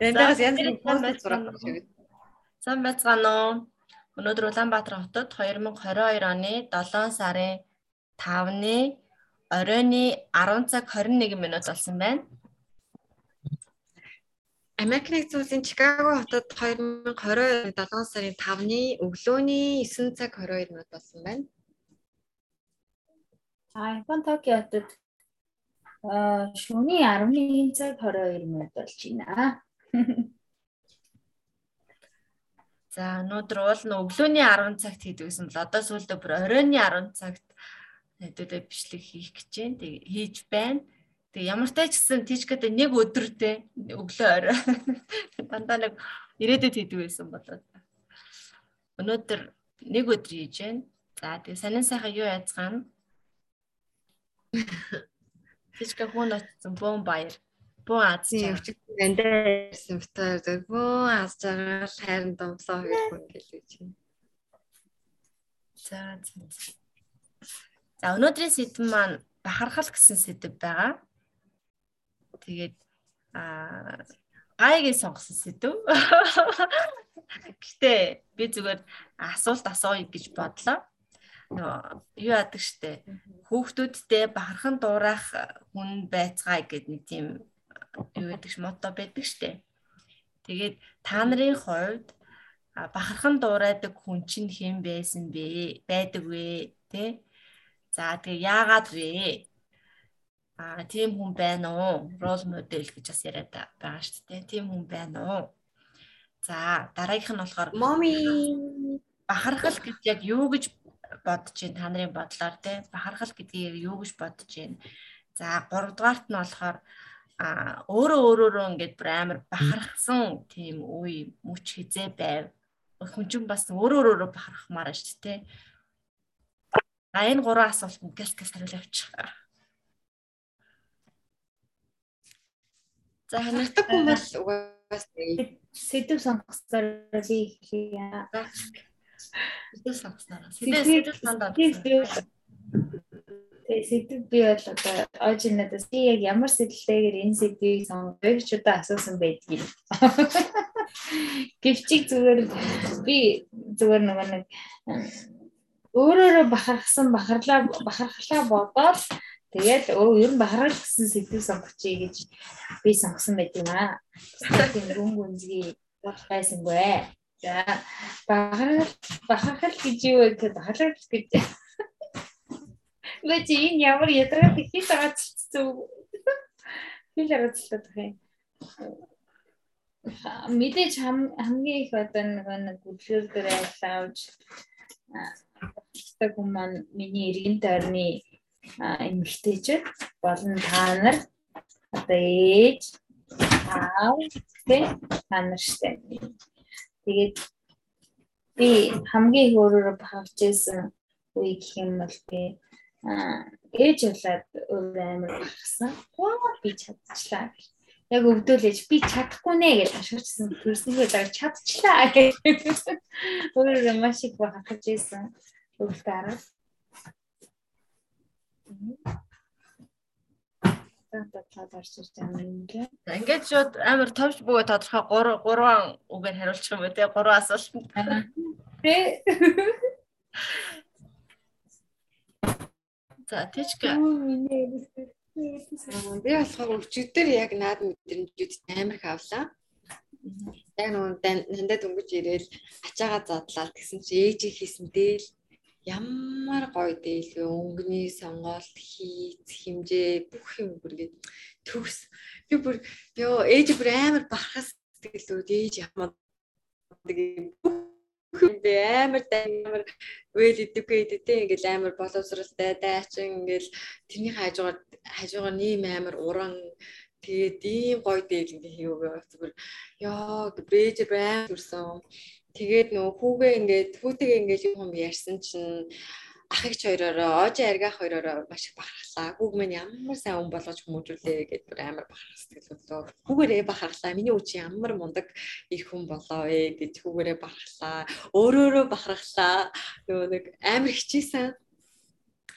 Эндээс янз бүрийн пост зураг шиг. Сайн байцгаана уу? Өнөөдөр Улаанбаатар хотод 2022 оны 7 сарын 5-ны оройны 10 цаг 21 минут болсон байна. Америк нэгдсэн улсын Чикаго хотод 2022 7 сарын 5-ны өглөөний 9 цаг 22 минут болсон байна. А Япон Токио хотод шөнийн 11 цаг 22 минут болж байна. За өнөөдөр нь өглөөний 10 цагт хийдгсэн бол одоо сүүлдээ бүр оройны 10 цагт хэдүүлээ бичлэг хийх гэж байна. Тэг хийж байна. Тэг ямар ч гэсэн тийчгээд нэг өдөртэй өглөө орой дандаа нэг ирээдүйд хийдэг байсан болоод. Өнөөдөр нэг өдөр хийж байна. За тэг сонин сайхан юу яцгаана? Тийчгээ хүн очсон бөөн баяр. Бөөн аз. Тийм өчигдөр эндээс битээр бөөн аз жаргал хайрын домсоо хийх хүн гэлээ чинь. За за. За өнөөдрийн сэдв маань бахархал гэсэн сэдв байгаа. Тэгээд аа гайгийн сонгосон сэдв. Гэтэ би зүгээр асуулт асууя гэж бодлоо. Юу яадаг штэ. Хүүхдүүдтэй бахархан дуурайх хүн байцгаая гэд нэг тийм юу гэдэг мото байдаг штэ. Тэгээд та нарын хувьд бахархан дуурайдаг хүн чинь хэн байсан бэ? Байдаг вэ? Тэ? За тэгээ яагаад вэ? Аа тийм хүн байна уу? Рол модель гэж бас яриад байгаа дээ. Тийм хүн байна уу? За дараагийнх нь болохоор моми бахархал гэж яг юу гэж бодож байна та нарын бодлоор те бахархал гэдгийг юу гэж бодож байна. За 3 дугаарт нь болохоор а өөрөө өөрөөрөө ингээд бүр амар бахархсан тийм үе мөч хизээ байв. Хүн чинь бас өөрөө өөрөөрөө бахархмаар шүү дээ. А энэ гурван асуултанд гэлт гэлт хариулж авчих. За ханартай хүн бол угаас сэдв сонгосноор би хийя. Сонгосноор. Сэдв сэдв сандаа. Тэгээ сэдв би бол одоо оожинадаас би яг ямар сэдвлэгээр энэ сэдвийг сонгох гэж удаа асуусан байдгийг. Гэвчиг зүгээр би зүгээр нөгөө нэг өөрөөрөө бахархсан бахарлаа бахархлаа бодоод Тэгээд өө ер нь бахархал гэсэн сэдвийг сонгочихъя гэж би сонгосон байт юм аа. Тийм гүн гүнзгий байсангүй. За бахархал бахархал гэж юу вэ гэхэд бахархал гэж Мэ чи энэ ямар хийх байгаа ч зүг. Хэл аргачлаад байх юм. Мэдээж хамгийн их одоо нэг гүлгэр дээр айлж аа хүн маань миний эргэн тойрны эмэгтэйчүүд болон та нар одоо ээж аав тэ та нар штэ. Тэгээд би хамгийн бахарч байсан үе гэх юм бол би ээж болоод өөрөө амар бахарсан. Би чадчихлаа. Яг өвдөөлж би чадахгүй нэ гэж ашигласан. Төрснийхөө даг чадчихлаа гэх. Өөрөө маш их бахарч байсан. Өвдөлтөд арга За ингээд шууд амар товч бөгөө тодорхой 3 3 үгээр хариулчих юм үү те 3 асуулт. Тэ. За тийчг. Би болохоор өчигдөр яг наад мэдрэмжүүд амар их авлаа. Яг нөгөө нандад өнгөж ирээл ачаага задлаа гэсэн чи ээжийг хийсэндээ л ямар гоё дийлгүй өнгөний сонголт хийц хэмжээ бүх юм бүргээд төгс. Би бүр ёо ээж бүр амар бахархас тэгэл зүрд ээж ямаа бүх юм бэ амар амар үйл идэвгүй идэвтэй ингээл амар боловсралтай дайчин ингээл тэрний хажуугаар хажуугаар нэм амар уран. Тэгээд ийм гоё дийл ингээ хийвээ. Зүгээр ёо брэж амар төрсөн Тэгээд нөгөө хүүгээ ингээд хүүтэйгээ ингээд юм ярьсан чинь ах эгч хоёроо оожи аргаах хоёроо маш их бахархлаа. Хүүг минь ямар сайн өн болгож хүмүүжүүлээ гэдээ бүр амар бахарх сэтгэл боллоо. Хүүгээрээ бахархлаа. Миний үуч ямар мундаг их хүн болоо ээ гэж хүүгээрээ бахархлаа. Өөрөөрөө бахархлаа. Нөгөө нэг амар хичээсэн.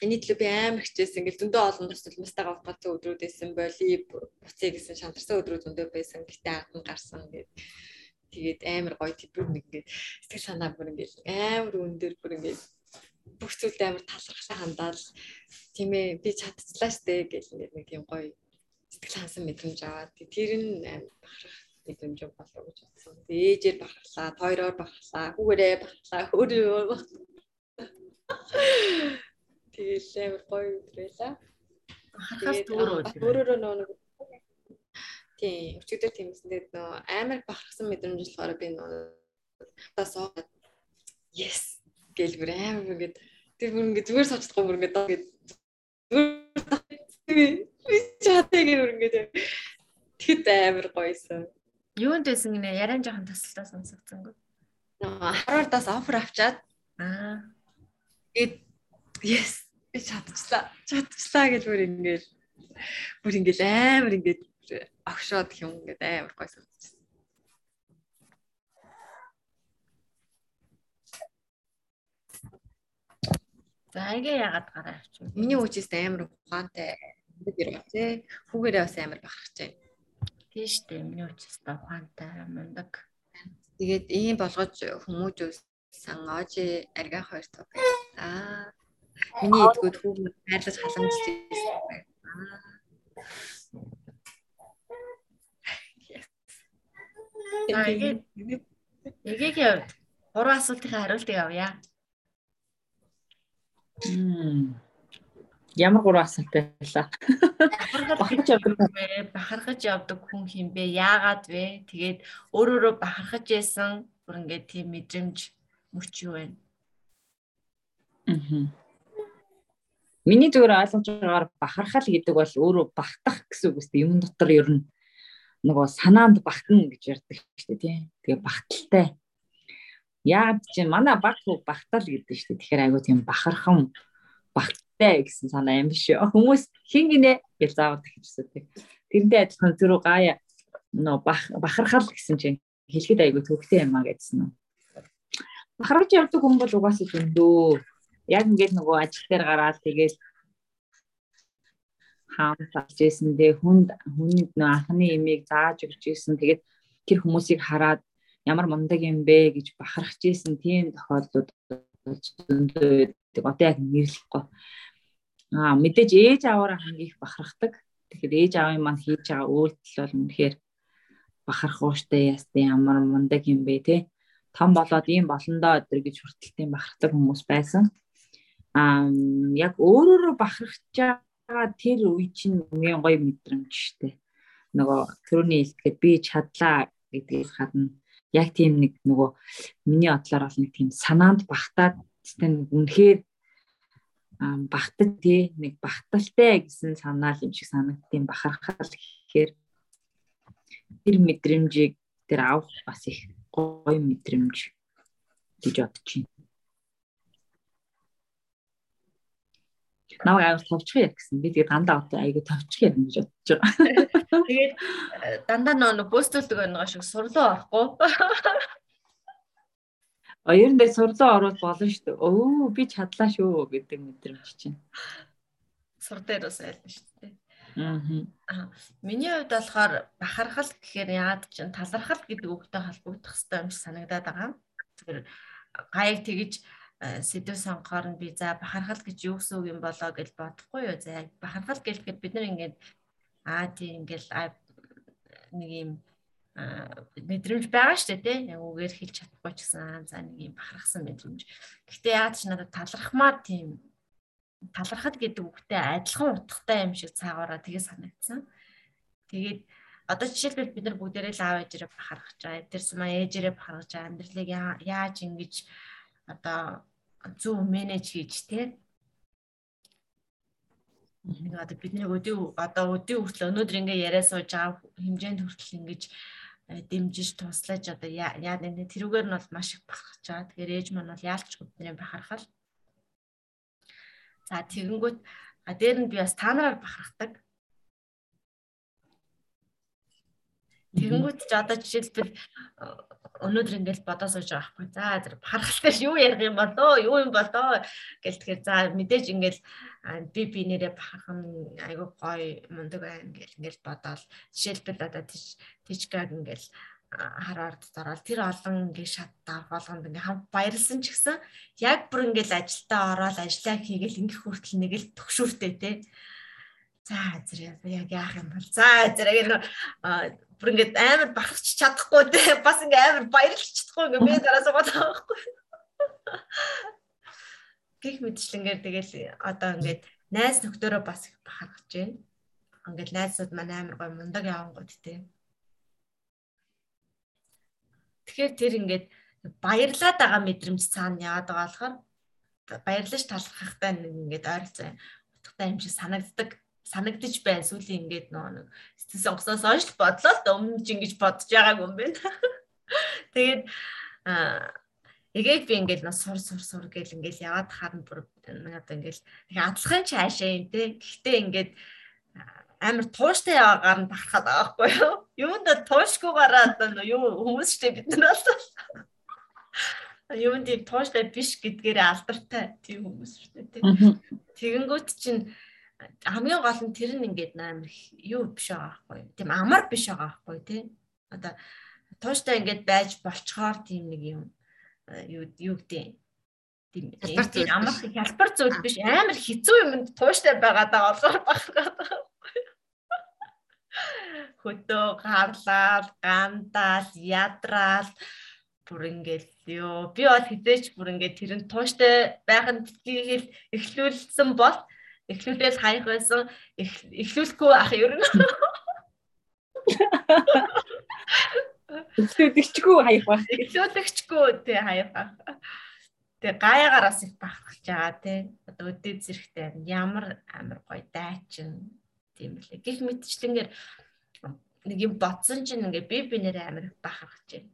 Эний төлөө би амар хичээсэн. Ингээл зөндөө олон бас улмастайгаа утгацсан өдрүүд байсан. Боли буцъя гэсэн шантарсан өдрүүд зөндөө байсан. Гэтэ анхан гарсан гэдэг. Тэгээд амар гоё тэр нэг ингээд сэтгэл санаа бүр ингээд амар өндөр бүр ингээд бүх зүйлд амар талархсан хандаад тийм ээ би чадчихлаа штэ гэл ингээд нэг юм гоё сэтгэл хансан мэдрэмж аваад тэр нь амар бахарх мэдрэмж болов гэж бодсон. Ээжээр бахарлаа, тойроор бахарлаа, хүүгээрээ бахарлаа, өөрөө Тэгэл амар гоё өдрээлээ. Бахархаас өөр өдөр. Өөрөөрөө нөө Тийм, өчигдөр тиймсэн тэгээд нөө амар бахархсан мэдрэмж болохоор би нөө тасаа yes гэл бүр амар ингээд тэр бүр ингээд зүгээр сочдгоо бүр ингээд зүгээр би чатаа гэр бүр ингээд тэгэд амар гоёсэн. Юунд байсан гинэ яриан жоохон тасалтаа сонсогдсонгүй. Нөө хараардаас офер авчаад аа гээд yes би чадчихлаа. Чадчихлаа гэж бүр ингээд бүр ингээд амар ингээд огшоод юм ингээд амар гой санагдчихсан. За айгээ яагаад гараа авчих. Миний үчээс амар ухаантай гэр тий. Хүүгээрээ бас амар бахарч байна. Тийм шүү дээ. Миний үчээс та ухаантай мундаг. Тэгээд ийм болгож хүмүүжөөс сан ожи аргах хоёр тоо. Аа. Миний эдгүүд хүүгүүд хайрлаж халамжлж байсан. Аа. Эгээгийн хувьд гурван асуултын хариултыг авъя. Ямар гурван асуулт байлаа? Бахархаж явдаг вэ? Бахархаж явдаг хүн хин бэ? Яагаад вэ? Тэгээд өөрөөрөө бахархаж яасан бүр ингээд тийм мэдрэмж мөч юу вэ? Аа. Миний зүгээр ойлгож байгаагаар бахархал гэдэг бол өөрөө багтах гэсэн үг үстэй юм дотор ер нь нөгөө санаанд багтана гэж ярьдаг шүү дээ тий. Тэгээ багталтай. Яагаад чи манай баг хүү багтал гэдэг шүү дээ. Тэгэхээр айгуу тийм бахархан багттай гэсэн санаа юм биш үү. Хүмүүс хин гинэ гэж заавал тэгчихсэн тий. Тэрнтэй адилхан зүрх гая нөө бахархал гэсэн чинь хэлэхэд айгуу төвхтэй юм а гэдсэн нь. Бахархаж явдаг хүн бол угаасаа зөндөө. Яг ингээд нөгөө ажил дээр гараад тэгээд хаан залж исэн дээ хүнд хүнд нөө анхны имийг зааж өгч исэн тэгээд тэр хүмүүсийг хараад ямар мундаг юм бэ? гэж бахархаж исэн тийм тохиолдлууд зөндөө одоо яг нэрлэхгүй. Аа мэдээж ээж аваараа хамгийн их бахархдаг. Тэгэхээр ээж аавын маань хийж байгаа үйлдэл бол үнэхээр бахархууштай ястай ямар мундаг юм бэ те. Том болоод ийм болондоо өдр гэж хүртэлтийн бахархдаг хүмүүс байсан. Аа яг өөрөөрөө бахархаж байгаа тэр үе чинь үнэн гоё мэдрэмж штэ. Нөгөө төрөний хэлгээд би чадлаа гэдгийг хадна. Яг тийм нэг нөгөө миний бодлоор бол нэг тийм санаанд багтаад тийм үнэхээр багтад тий нэг багталтай гэсэн санаа юм шиг санагдтiin бахархал гэхээр тэр мэдрэмжийг тэр авах бас их гоё мэдрэмж гэж бодож байна. Намайг аяг товчхон яг гэсэн. Би тэгээ дандаа одоо аяг товчхон ярина гэж бодож байгаа. Тэгээд э, дандаа нөө бөөстөлдөг байгаа шиг сурлуу орохгүй. А ер нь дээр сурлуу ороод болно шүү дээ. Өө би чадлаа шүү гэдэг мэдрэмж чинь. Сур дээр бас айлна шүү дээ. Аа. Миний хувьд болохоор бахархал гэхээр яад чинь талархал гэдэг үгтэй холбогдох хэрэгтэй юм шиг санагдаад байгаа. Тэгэхээр гайг тэгж сэдв сонгохоор нь би за бахархал гэж юу гэсэн үг юм болоо гэж бодохгүй юу. За бахархал гэлэхэд бид нар ингээд аа тийм ингээл нэг юм мэдрэмж байгаа шүү дээ тийм үгээр хэлж чадахгүй ч гэсэн за нэг юм бахархсан мэдрэмж. Гэхдээ яагаад ч надад талархмаар тийм талархад гэдэг үгтэй адилхан утгатай юм шиг цаагаараа тэгээ санагдсан. Тэгээд одоо жишээлбэл бид нар бүгдээрээ л аав ээжээрээ бахархаж байгаа. Тэр сумаа ээжээрээ бахархаж байгаа. Амьдралыг яаж ингэж одоо зөв менеж хийж тий нэг одоо бидний өдөө одоо өдөө хүртэл өнөөдөр ингээ яриа сууж байгаа хэмжээнд хүртэл ингэж э, дэмжиж туслаж одоо яа нэг тэрүүгээр нь бол маш их бахархаж байгаа. Тэгэхээр ээж маань бол яалч бидний бахархал. За тэгэнгүүт а дээр нь би бас та нараар бахархдаг. Тэгэнгүүт ч одоо жишээлбэл өнөөдөр ингээд бодоо сууж байгаа байхгүй. За тэр харахтаа юу ярих юм болоо, юу юм болоо гэл тэгэхээр за мэдээж ингээд би би нэрээ бахархан айгуу гоё мундаг байна гэл ингээд бодоол. Жишээлбэл одоо тижгаг ингээд хараад зороод тэр олон ингээ шаттай болгонд ингээ хам баярлсан ч гэсэн яг бүр ингээл ажилдаа ороод ажиллаа хийгээл ингээ хүртэл нэг л төгшүүртэй те. За зэрэг яг яах юм бол. За зэрэг бүр ингээд амар бахарч чадахгүй те. Бас ингээ амар баярлж чадахгүй ингээ би дараас бодоо байхгүй. Гих мэдчлэнгээр тэгэл одоо ингээд найз нөхдөөрөө бас их бахархаж байна. Ингээд найзууд маань амар гой мундаг явангууд те. Тэгэхээр тэр ингээд баярлаад байгаа мэдрэмж цаана яагаад байгаа болохоор баярлаж талархахтай нэг ингээд ойролцоо. Утгатай юм шиг санагддаг санагдаж байна сүүлийн ингээд нөө нэг сэтгэл сонгосоос хойш бодлоо л өмнө ч ингэж бодож байгаагүй юм байна. Тэгээд эгээд би ингээл нөө сур сур сур гэл ингээл яваад харна бүр одоо ингээл тэгээ адлахын ч хаашаа юм те. Гэхдээ ингээд амар тууштай яваагаар нь бахархаад байгаа байхгүй юу? Юунд туушгүйгаараа одоо юу хүмүүс штэ бид нар бол. Юунд тууштай биш гэдгээр алдартай тийм хүмүүс штэ тийм. Тэгэнгүүт чинь хамгийн гол нь тэр нь ингээд амар юу биш байгаа байхгүй. Тийм амар биш байгаа байхгүй тийм одоо тууштай ингээд байж болцохоор тийм нэг юм юу юу гэдэг тийм амар хялбар зүйл биш. Амар хэцүү юмд тууштай байгаад байгаа болохоор бахархаад байгаа хөдөө гарлал, гандаал, ядраал бүр ингээл ёо би бол хизээч бүр ингээд тэр нь тууштай байхын хэл эхлүүлсэн бол эхлүүлэл хаях байсан. Эхлүүлэхгүй ах ер нь. Эхлүүлэгчгүй хаях байх. Эхлүүлэгчгүй тий хаях байх Тэгээ гаягараас их бахархаж байгаа тий. Одоо өдөө зэрэгтэй ямар амар гоё дайчин тийм лээ. Гих мэтчлэнгээр нэг юм ботсон чинь ингээ би бинээр амар бахархаж байна.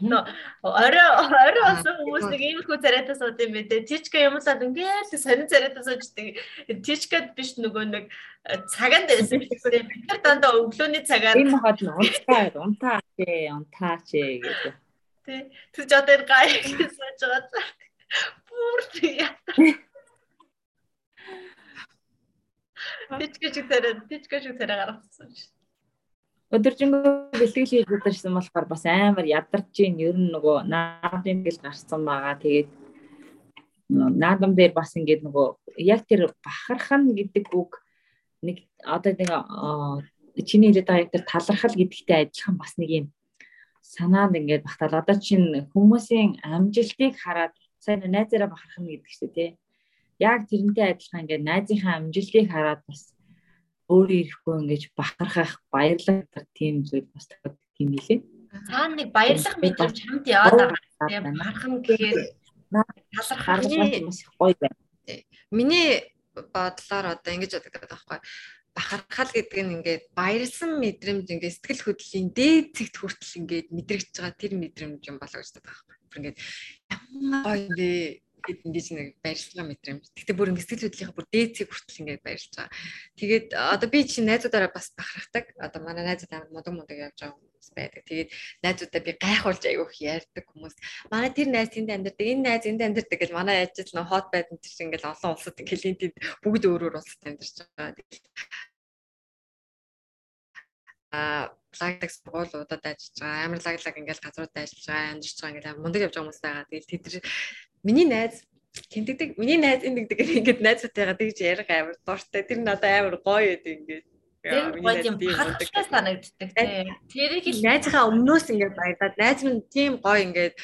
Но орой орой осон хүмүүс нэг ийм хүү царайтаа сууд юм бэ. Тичка юмсаад ингээл сонин царайтаа сууждаг. Тичкад биш нөгөө нэг э, цагаанд байсан гэсэн. Бид нар дандаа өглөөний цагаар ийм хаад унтаа унтаа чи унтаа чи гэдэг. Тэ. Ч одоо энэ гай сууж байгаа. Бүр яа. Тичгэ шиг царай, тичгэ шиг царай гаргасан шүү. Өдөржингөө бэлтгэл хийж удирсан болохоор бас амар ядарч ийн ер нь нөгөө наадам бэл гарсан байгаа. Тэгээд наадам дээр бас ингээд нөгөө яг тэр бахархан гэдэг үг нэг одоо нэг чиний хэлээд байгаа яг тэр талархал гэдэгтэй адилхан бас нэг юм санаанд ингээд багтаал. Одоо чинь хүмүүсийн амжилтыг хараад сайн найзаараа бахархна гэдэг чинь тий яг тэрнтэй адилхан ингээд найзынхаа амжилтыг хараад бас өөрөө ирэхгүй ингэж бахархах баярлах тийм зүйл бас тохиолддог юм билээ. Цаана нэг баярлах мэдрэмж хамт яваад байгаа. Тийм мархан гэхээр талархах бас гоё байна. Миний бодлоор одоо ингэж боддог байхгүй бахархал гэдэг нь ингээд баярлсан мэдрэмж ингээд сэтгэл хөдлөлийн дээд зэгт хүртэл ингээд мэдрэгдэж байгаа тэр мэдрэмж юм болоо гэж боддог байхгүй. Ингээд ямар гоё бэ гэд ингэж нэг баярлалаа мэдрэмж. Гэтэ бүр сэтгэл хөдлөлийн бүр дээцийг хүртэл ингэж баярлж байгаа. Тэгээд одоо би чинь найзуудаараа бас бахархдаг. Одоо манай найзууд амар мудаг мудаг явж байгаа хүмүүс байдаг. Тэгээд найзуудаа би гайхуулж аяух ярьдаг хүмүүс. Манай тэр найз тэнд амьдардаг, энэ найз энд амьдардаг гэж манай ажил нөө хот байдсан чинь ингээл олон улсад тэнд бүгд өөр өөр улсад амьдарч байгаа. А лагдаг сургуулиудад ажиллаж байгаа. Амар лаглаг ингээл газруудад ажиллаж байгаа, амьдарч байгаа ингээл мундаг явж байгаа хүмүүс байгаа. Тэгээд тэд Миний найз тэмдэгдэг. Миний найз ингэдэг ингээд найзтайгаа тэгж ярих амар дуртай. Тэр нь одоо амар гоё гэдэг ингээд. Тэр гоё юм хаттай санагддаг тийм. Тэрийг л найзынхаа өмнөөс ингээд баярлаад найз минь тийм гоё ингээд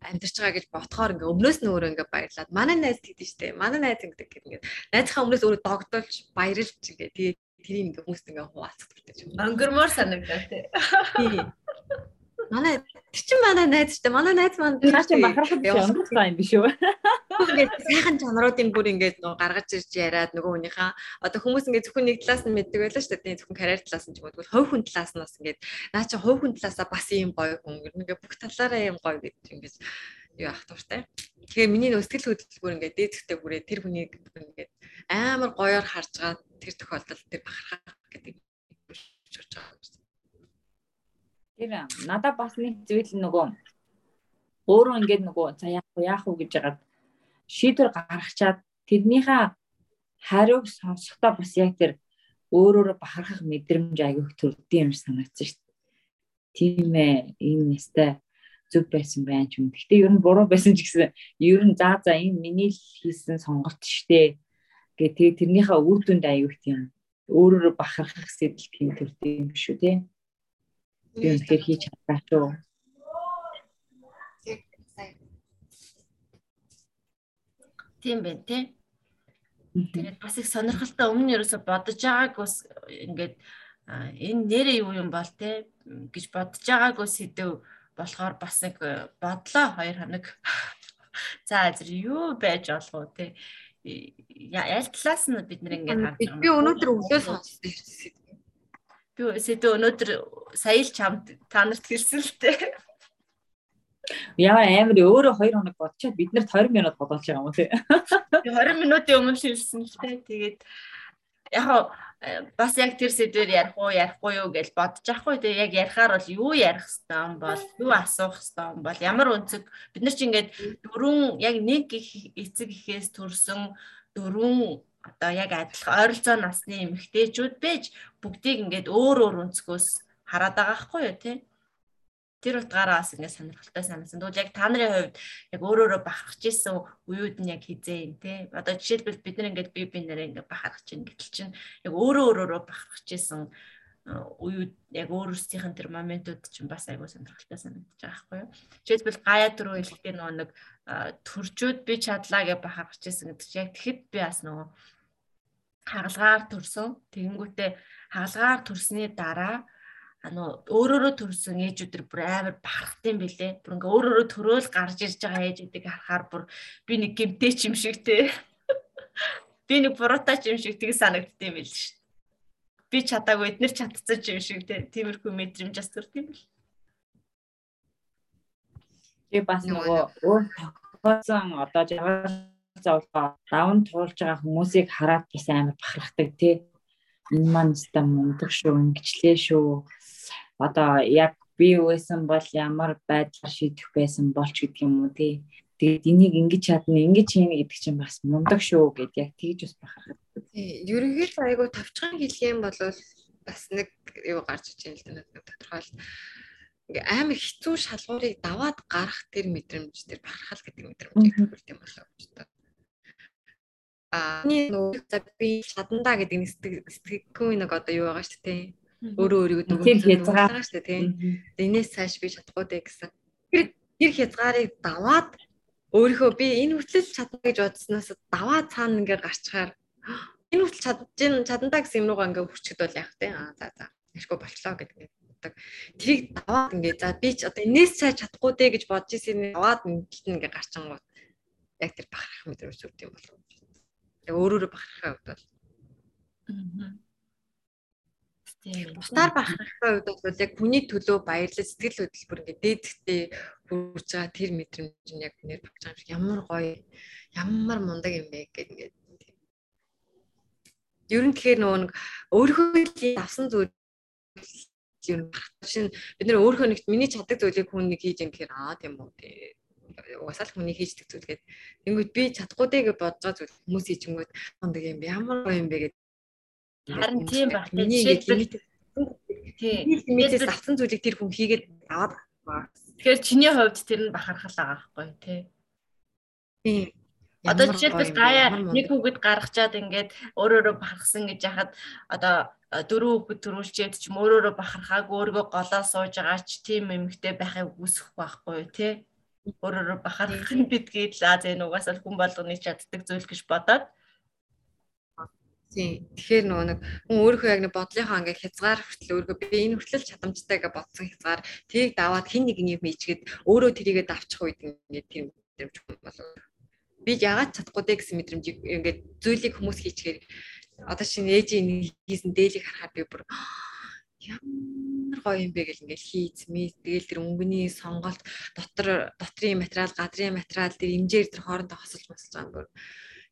амьдарч байгаа гэж ботхоор ингээ өмнөөс нь өөрөө ингээ баярлаад манай найз тэгдэж штэ манай найз гэдэг ингээ найзынхаа өмнөөс өөрөө догдолж баярлж ингээ тэгээ тэрийг ингээ хүмүүст ингээ хуваалцдаг юм. Өнгөрмөр санагдаа тий. Манай чин манай найз шүү дээ. Манай найз маань чи бахархад явуулсан юм биш үү? Ингээд сайхан чанаруудын бүр ингээд нөгөө гаргаж ирж яриад нөгөө хүнийхээ одоо хүмүүс ингээд зөвхөн нэг талаас нь мэддэг байлаа шүү дээ. Зөвхөн карьер талаас нь ч юм уу хувь хүн талаас нь бас ингээд наа чи хувь хүн талаасаа бас ийм гоё хүн ингээд бүх талаараа ийм гоё гэж ингээд юу ах тууртай. Тэгээ миний хөдлөл бүр ингээд дээдхтэй бүрээ тэр хүнийг ингээд амар гоёор харж байгаа тэр тохиолдолд тэр бахархах гэдэг шүрж байгаа юм. Тэр надад бас нэг зүйл нөгөө өөрөө ингээд нөгөө за яах вэ яах вэ гэж яагаад шийдвэр гаргачаад тэрнийхээ хариуг сонсохдоо бас яг тэр өөрөөрөө бахархах мэдрэмж аягүйх төрдөг юм санагдсан шүү дээ. Тийм ээ энэ нэстэй зөв байсан байх юм. Гэхдээ ер нь буруу байсан ч гэсэн ер нь за за энэ миний хийсэн сонголт штэ гэ тэгээ тэрнийхээ үр дүнд аягүйх тийм өөрөөрөө бахархах сэтэл тийм төрдөг юм шүү тий. Би үнэхээр хийж чадсан шүү. Тийм байна тий. Тэгээд бас их сонирхолтой өмнө нь ерөөсө бодож байгааг бас ингээд энэ нэрээ юу юм бол те гэж бодож байгаагүй сэдв болохоор бас нэг бодлоо хоёр хоног. За зэрэг юу байж болох уу те яаль талаас нь бид нэр ингээд харж байгаа. Би өнөөдөр өглөө сонссон сэдв. Би сэдв өнөөдөр сая л чамд та нарт хэлсэн л те. Яа амар өөрөө 2 хоног бодчихад бид нарт 20 минут бодож байгаа юм тий. 20 минутын өмнө хэлсэн л тий. Тэгээд яг бас яг тэр сэдвэр ярих уу ярихгүй юу гэж бодож ахгүй тий. Яг ярихаар бол юу ярих хэвээр юм бол юу асуух хэвээр юм бол ямар өнцөг бид нар чи ингээд дөрвөн яг нэг эцэг ихээс төрсөн дөрвөн одоо яг адилхан ойролцоо насны эмэгтэйчүүд байж бүгдийг ингээд өөр өөр өнцгөөс хараад байгаа хгүй юу тий тэр утгаараа бас ингээд сонирхолтой санагдсан. Тэгвэл яг та нарын хувьд яг өөрөөрөө бахархаж исэн үеуд нь яг хизээ юм те. Одоо жишээлбэл бид нар ингээд бие биенээрээ ингээд бахархаж ин гэтэл чинь яг өөрөө өөрөөрөө бахархаж исэн үеуд яг өөрөөсийнх нь тэр моментууд чинь бас айгүй сонирхолтой санагдаж байгаа байхгүй юу. Жишээлбэл гаяа түрүү хэлэхдээ нөгөө нэг төржүүд би чадлаа гэж бахархаж исэн гэдэг чинь яг тэгэхэд би бас нөгөө хагалгаар төрсөн. Тэгэнгүүтээ хагалгаар төрсний дараа ануу өөрөөрөө төрсөн ээжүүдэр бүр амар бахархтай юм бэлээ. Бүр ингээ өөрөөрөө төрөөл гарч ирж байгаа ээжүүдийг харахаар бүр би нэг гимтэй ч юм шиг те. Би нэг буруутай ч юм шиг тийг санагддсан юм байл шүү. Би чадаагүй эднэр чадцсан ч юм шиг те. Тиймэрхүү мэдрэмж бас төрд юм бэл. Би бас нөгөө өөр тохиолсон одоо жаргал зовлоо даван туулж байгаа хүмүүсийг хараад бас амар бахархдаг те. Энэ маань ста мундаг шүү, ингэчлээ шүү одоо яг би байсан бол ямар байдлаар шийдэх байсан болч гэдэг юм уу тий. Тэгээд энийг ингэж чадна, ингэж хийнэ гэдэг чинь бас мундаг шүү гэд яг тэгж бас бахархаад. Тий. Ерөнхийдөө айгу тавчхан хэлэх юм бол бас нэг юу гарч иж юм л да тодорхойл ингээ амар хэцүү шалгуурыг даваад гарах тэр мэдрэмж тэр бахархал гэдэг мэдрэмжийг төрүүлт юм болоо гэж байна. Аа нөгөө би чадандаа гэдэг нэг сэтгэхгүй нэг одоо юу байгаа шүү дээ өөрөө өөрийгөө хязгаар шүү дээ тийм. Энээс цааш би чадахгүй дээ гэсэн. Тэр тэр хязгаарыг даваад өөрийнхөө би энэ хүртэл чадна гэж бодсноос даваа цаана ингээ гарчхаар энэ хүртэл чадж чадандаа гэсэн юм руугаа ингээ хүрчэхэд бол яах вэ? Аа за за. Ашгүй болчлоо гэдэг бодог. Тэрийг даваад ингээ за би ч одоо энээс цааш чадахгүй дээ гэж бодож ирсэн даваад мэдлэлт ингээ гарчангууд яг тэр бахарах мэдрэмж үүд юм болов. Яг өөрөөрөө бахархаа хувьд бол. Аа Бусдаар бахархахын хувьд бол яг хүний төлөө баярлал сэтгэл хөдлөлбөр ингээд дээдхтэй хүрж байгаа тэр мэдрэмж нь яг нэр багж байгаа юм шиг ямар гоё ямар мундаг юм бэ гэдэг ингээд ер нь тэгэхээр нөгөө нэг өөрийнхөө авсан зүйл ер нь шин бид нэр өөрийнхөө нэгт миний чаддаг зүйлийг хүн нэг хийж юм гэхээр аа тийм үү угасаал хүний хийждэг зүйл гэдэг. Тэнгүүд би чадахгүй дээ гэж бодож байгаа зүйл хүмүүс хийчингүүд мундаг юм ямар юм бэ гэдэг Харин тийм байх. Миний лимит тийм лимитээс авсан зүйлийг тэр хүн хийгээд аваад. Тэгэхээр чиний хувьд тэр нь бахархал байгаа байхгүй тий. Тийм. Одоо жишээлбэл гаяа нэг хүүхэд гаргачаад ингээд өөрөөрөө бахархсан гэж яхад одоо дөрөв хүүхэд төрүүлчихэд ч өөрөөрөө бахархаагүй өөргөө голоо сууж байгаа ч тийм эмэгтэй байхыг үсэх байхгүй тий. Өөрөөрөө бахархах нь бидгээд л аа зэн угаасаа хүн болгоны чаддаг зүйл гэж бодоод Тийм. Тэгэхээр нөгөө нэг хүн өөрийнхөө яг нэг бодлынхаа ингээ хязгаар хүртэл өөргөө би энэ хүртэл чадамжтай гэж бодсон хязгаар тийг даваад хин нэг юм хийчихэд өөрөө тэрийгэ давчих үед ингээ тийм мэдрэмж болов. Би яагаад чадахгүй дээ гэсэн мэдрэмжийг ингээ зүйлийг хүмүүс хийчихээр одоо шинэ ээжийн хийсэн дээлийг харахад би бүр ямар гоё юм бэ гэл ингээл хийцмээ. Тэгэл тэр өнгөний сонголт дотор дотрийн материал, гадрын материал тэр хэмжээр тэр хоорондоо хосолж мосож байгаа юм бүр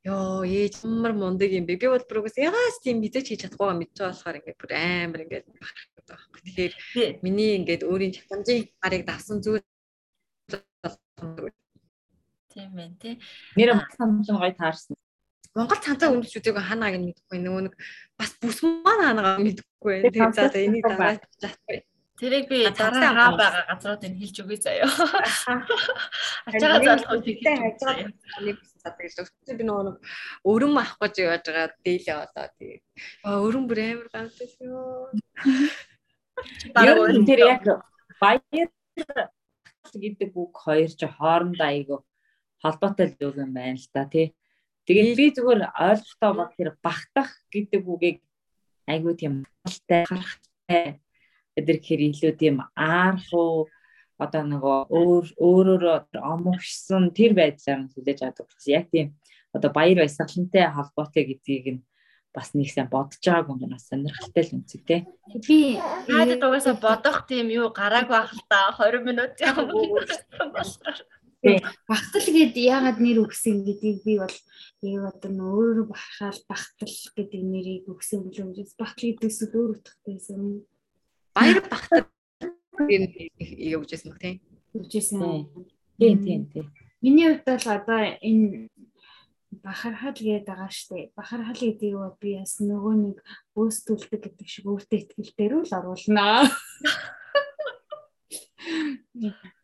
ёо ээж ямар мундаг юм бэ. Би бол прогресс ягаас тийм мэдээж хийж чадахгүй байгаа болохоор ингээд бүр амар ингээд байхгүй. Тэгэхээр миний ингээд өөрийн чадамжийн гарыг давсан зүйл Тийм байна тий. Нэр самжин гоё таарсан. Монгол цанцаа өмчүүдийг ханааг нь мэдэхгүй нөгөө нэг бас бүс маань ханаагаа мэдэхгүй байна. Тэгээ за за энийг дараа чадахгүй. Тэрийг би дараа хаа байгаа газруудыг хэлж өгье заяа. Ачаа залхуу тэгтэй хайж байгаа нэг задаг л өчтөр би нөгөө өрөм авах гэж явж байгаа дээлээ одоо тэгээ. Аа өрөм бүр амар гамтай шүү. Бараг тэр яг баяр гэдэг үг хоёр ч хоорондоо айгу холбоотой л үг юм байна л да тий. Тэгээд би зүгээр ойлгохтой бол тэр багтах гэдэг үгийг айгу тийм алтай харахтай эдэр гэхээр илүү тийм аархуу одоо нөгөө өөр өөрөөр омогшсон тэр байдлаар нь хүлээж авдаг гэсэн. Яг тийм одоо баяр баясгалантай холбоотой гэдгийг нь бас нэг сайн бодож байгааг юм бас сонирхолтой л үнцэг те. Би хаад угаасаа бодох тийм юу гараагүй байх л та 20 минут юм. Багтал гээд яагаад нэр өгсөн гэдгийг би бол яг одоо өөрөө бахаал багтал гэдэг нэрийг өгсөн билүү гэж багтал гэдэг зүйл өөр утгатайсэн. Баяр багтал юм явуулжсэн баг тийм. Өгжсэн. Тийм тийм тийм. Миний хувьд бол одоо энэ бахархал гээд байгаа штэ. Бахархал гэдгийг би бас нөгөө нэг бөөстүүлдэг гэдэг шиг өөртөө ихтгэл дээр л оруулнаа.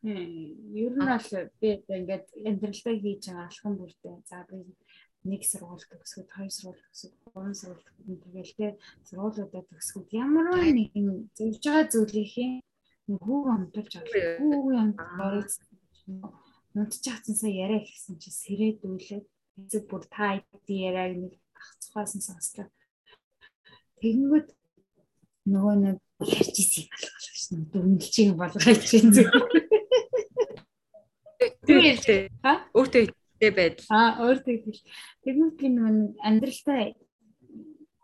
Ер нь бол би ингээд амьдралдаа хийж байгаа алхам бүртээ. За би нэг сургууль төгсгөд хоёр сургууль төгсгөд гурван сургууль төгсгөд. Тэгэл тэ сургуулиудаа төгсгөд. Ямар нэг юм зөвж байгаа зүйлийнхээ хүү амтулж авах хүү юм бороо нутчихсан сая яриа гэсэн чи сэрээдүүлээд эцэг бүр та ID яриаг нэг ахцхаас нь сонслоо тэгэнгүүт нөгөө нэг ярьж ирсийг болгож шин дүнэлчийг болгож чинь зүг. Тэгвэл ха? Өөртөө ихтэй байдал. Аа өөртөө их. Тэгвэл би нэг амьдралтай.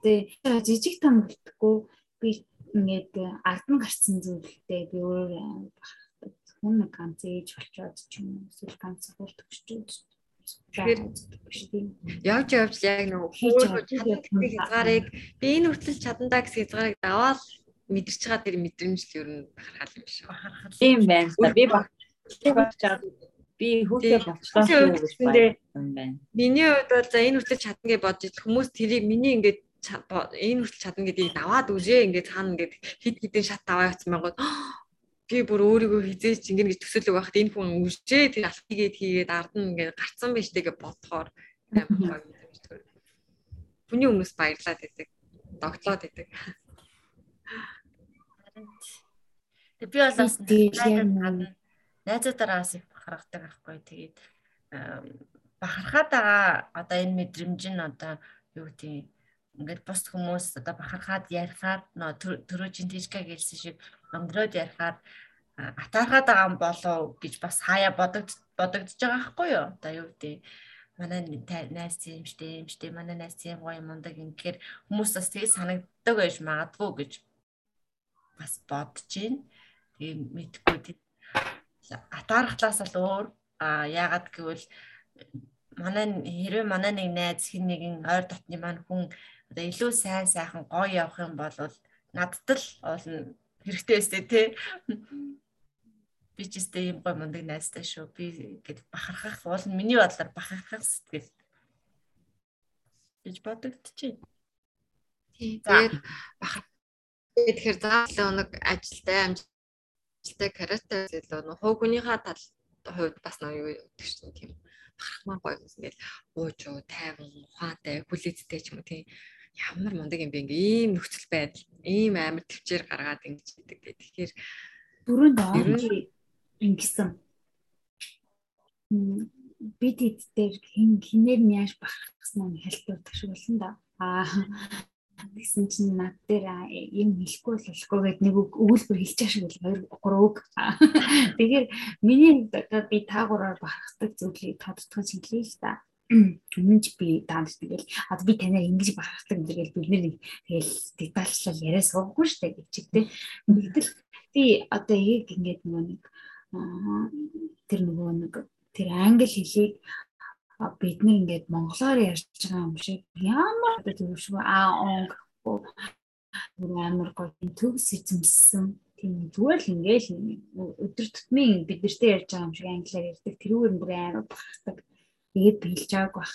Тэгээ жижиг том болтгоо. Би ингээд ардн гарсан зүйлтэй би өөрөө хүн нэг ганц ээж болчоод ч юм уу эсвэл ганц сургууль төгсчөөд Тэгэхээр явж явж яг нөгөө хөөж чаддаг хязгаарыг би энэ хүртэл чадандаа гэсэн хязгаарыг даваад мэдэрч байгаа тэр мэдрэмж л ер нь бахархал юм шиг бахархал. Тийм байна. Би болчаад би хүүхдээ болчлоо гэж байна. Миний хувьд бол за энэ хүртэл чадна гэж бодож ил хүмүүс тэрийг миний ингээд энэ хүртэл чадна гэдгийг даваад үзээ ингээд цаана ингээд хид хідэн шат аваа явсан байгаад би бүр өөрийгөө хизээч ингэн гэж төсөөлөг байхад энэ хүн үжээ тэр алхийгээд хийгээд ардна ингээд гарцсан байж тэгээ бодохоор амар гоё юм шиг. Хүний өмнөөс баярлаад байдаг. Догтлоод байдаг. Тэг би бол бас найзуудаараас их бахархдаг байхгүй. Тэгээд бахархаад байгаа одоо энэ мэдрэмж нь одоо юу гэдэг ингээд бус хүмүүс одоо бахархаад ярихаар төрөө чин тийчка гэлсэн шиг өнгөрөөд ярихаар атаархаад байгаа юм болов гэж бас хаяа бодогд бодогдож байгаа байхгүй юу? Одоо юу гэдэг манай найз тийм штэ юм штэ манай найз тийм гоё мундаг ингэхээр хүмүүс бас тэгээ санагддаг байж магадгүй гэж бас бодож байна. Тэгээ мэдхгүй тийм атаархлаас л өөр. А яагаад гэвэл манай хэрвээ манай нэг найз хин нэгэн ойр дотны маань хүн одоо илүү сайн сайхан гоё явах юм бол надад л олон хэрэгтэй өстэй тий. Би ч өстэй юм гоё мундаг найзтай шүү. Би гэд бахархах уул миний бодлоор бахархах сэтгэл. Гэж бодогдчихэ тий тэгээд бахар тэгэхээр заавал нэг ажилтай амжилт ажилтай карате илүү нөө хуу хүнийхээ тал хувьд бас нөө юу гэдэг чинь тийм бахархмаар гоё юм ингээл ууж уу тайван ухаантай хүлээцтэй ч юм уу тийм ямар мундаг юм бэ ингээм ийм нөхцөл байдал ийм амар төвчээр гаргаад ингэж идэг гэх. Тэгэхээр дөрөв доо ингэсэн бид эдгээр хин хинээр нь яаж бахархсан нь шиг болсон да. Аа Тэгсэн чинь над дээр юм хэлэхгүй л болохгүй гэд нэг өгүүлбэр хэлчих шиг л хоёр гурав үг. Тэгэхээр миний би таагураар бахархдаг зүйлийг тодтгож хэлье л та. Өмнөж би таанд тэгэл одоо би танаа ингэж бахархдаг гэдэг бид нэр тэгэл детальчлал яриа суухгүй штэ гэж чигтэй. Тэгтэл би одоо яг ингэж нөгөө нэг тэр нөгөө нэг тэр англи хэлийг бид нар ингээд монголоор ярьж байгаа юм шиг ямар одоо зөвшөө аа он бүр амар гоё төгс эзэмссэн тийм зүгээр л ингээл өдөр тутмын бид нартэй ярьж байгаа юм шиг англиар ярьдаг. Тэрүүгээр бүр амар багтдаг. Тэгээд билж байгааг баг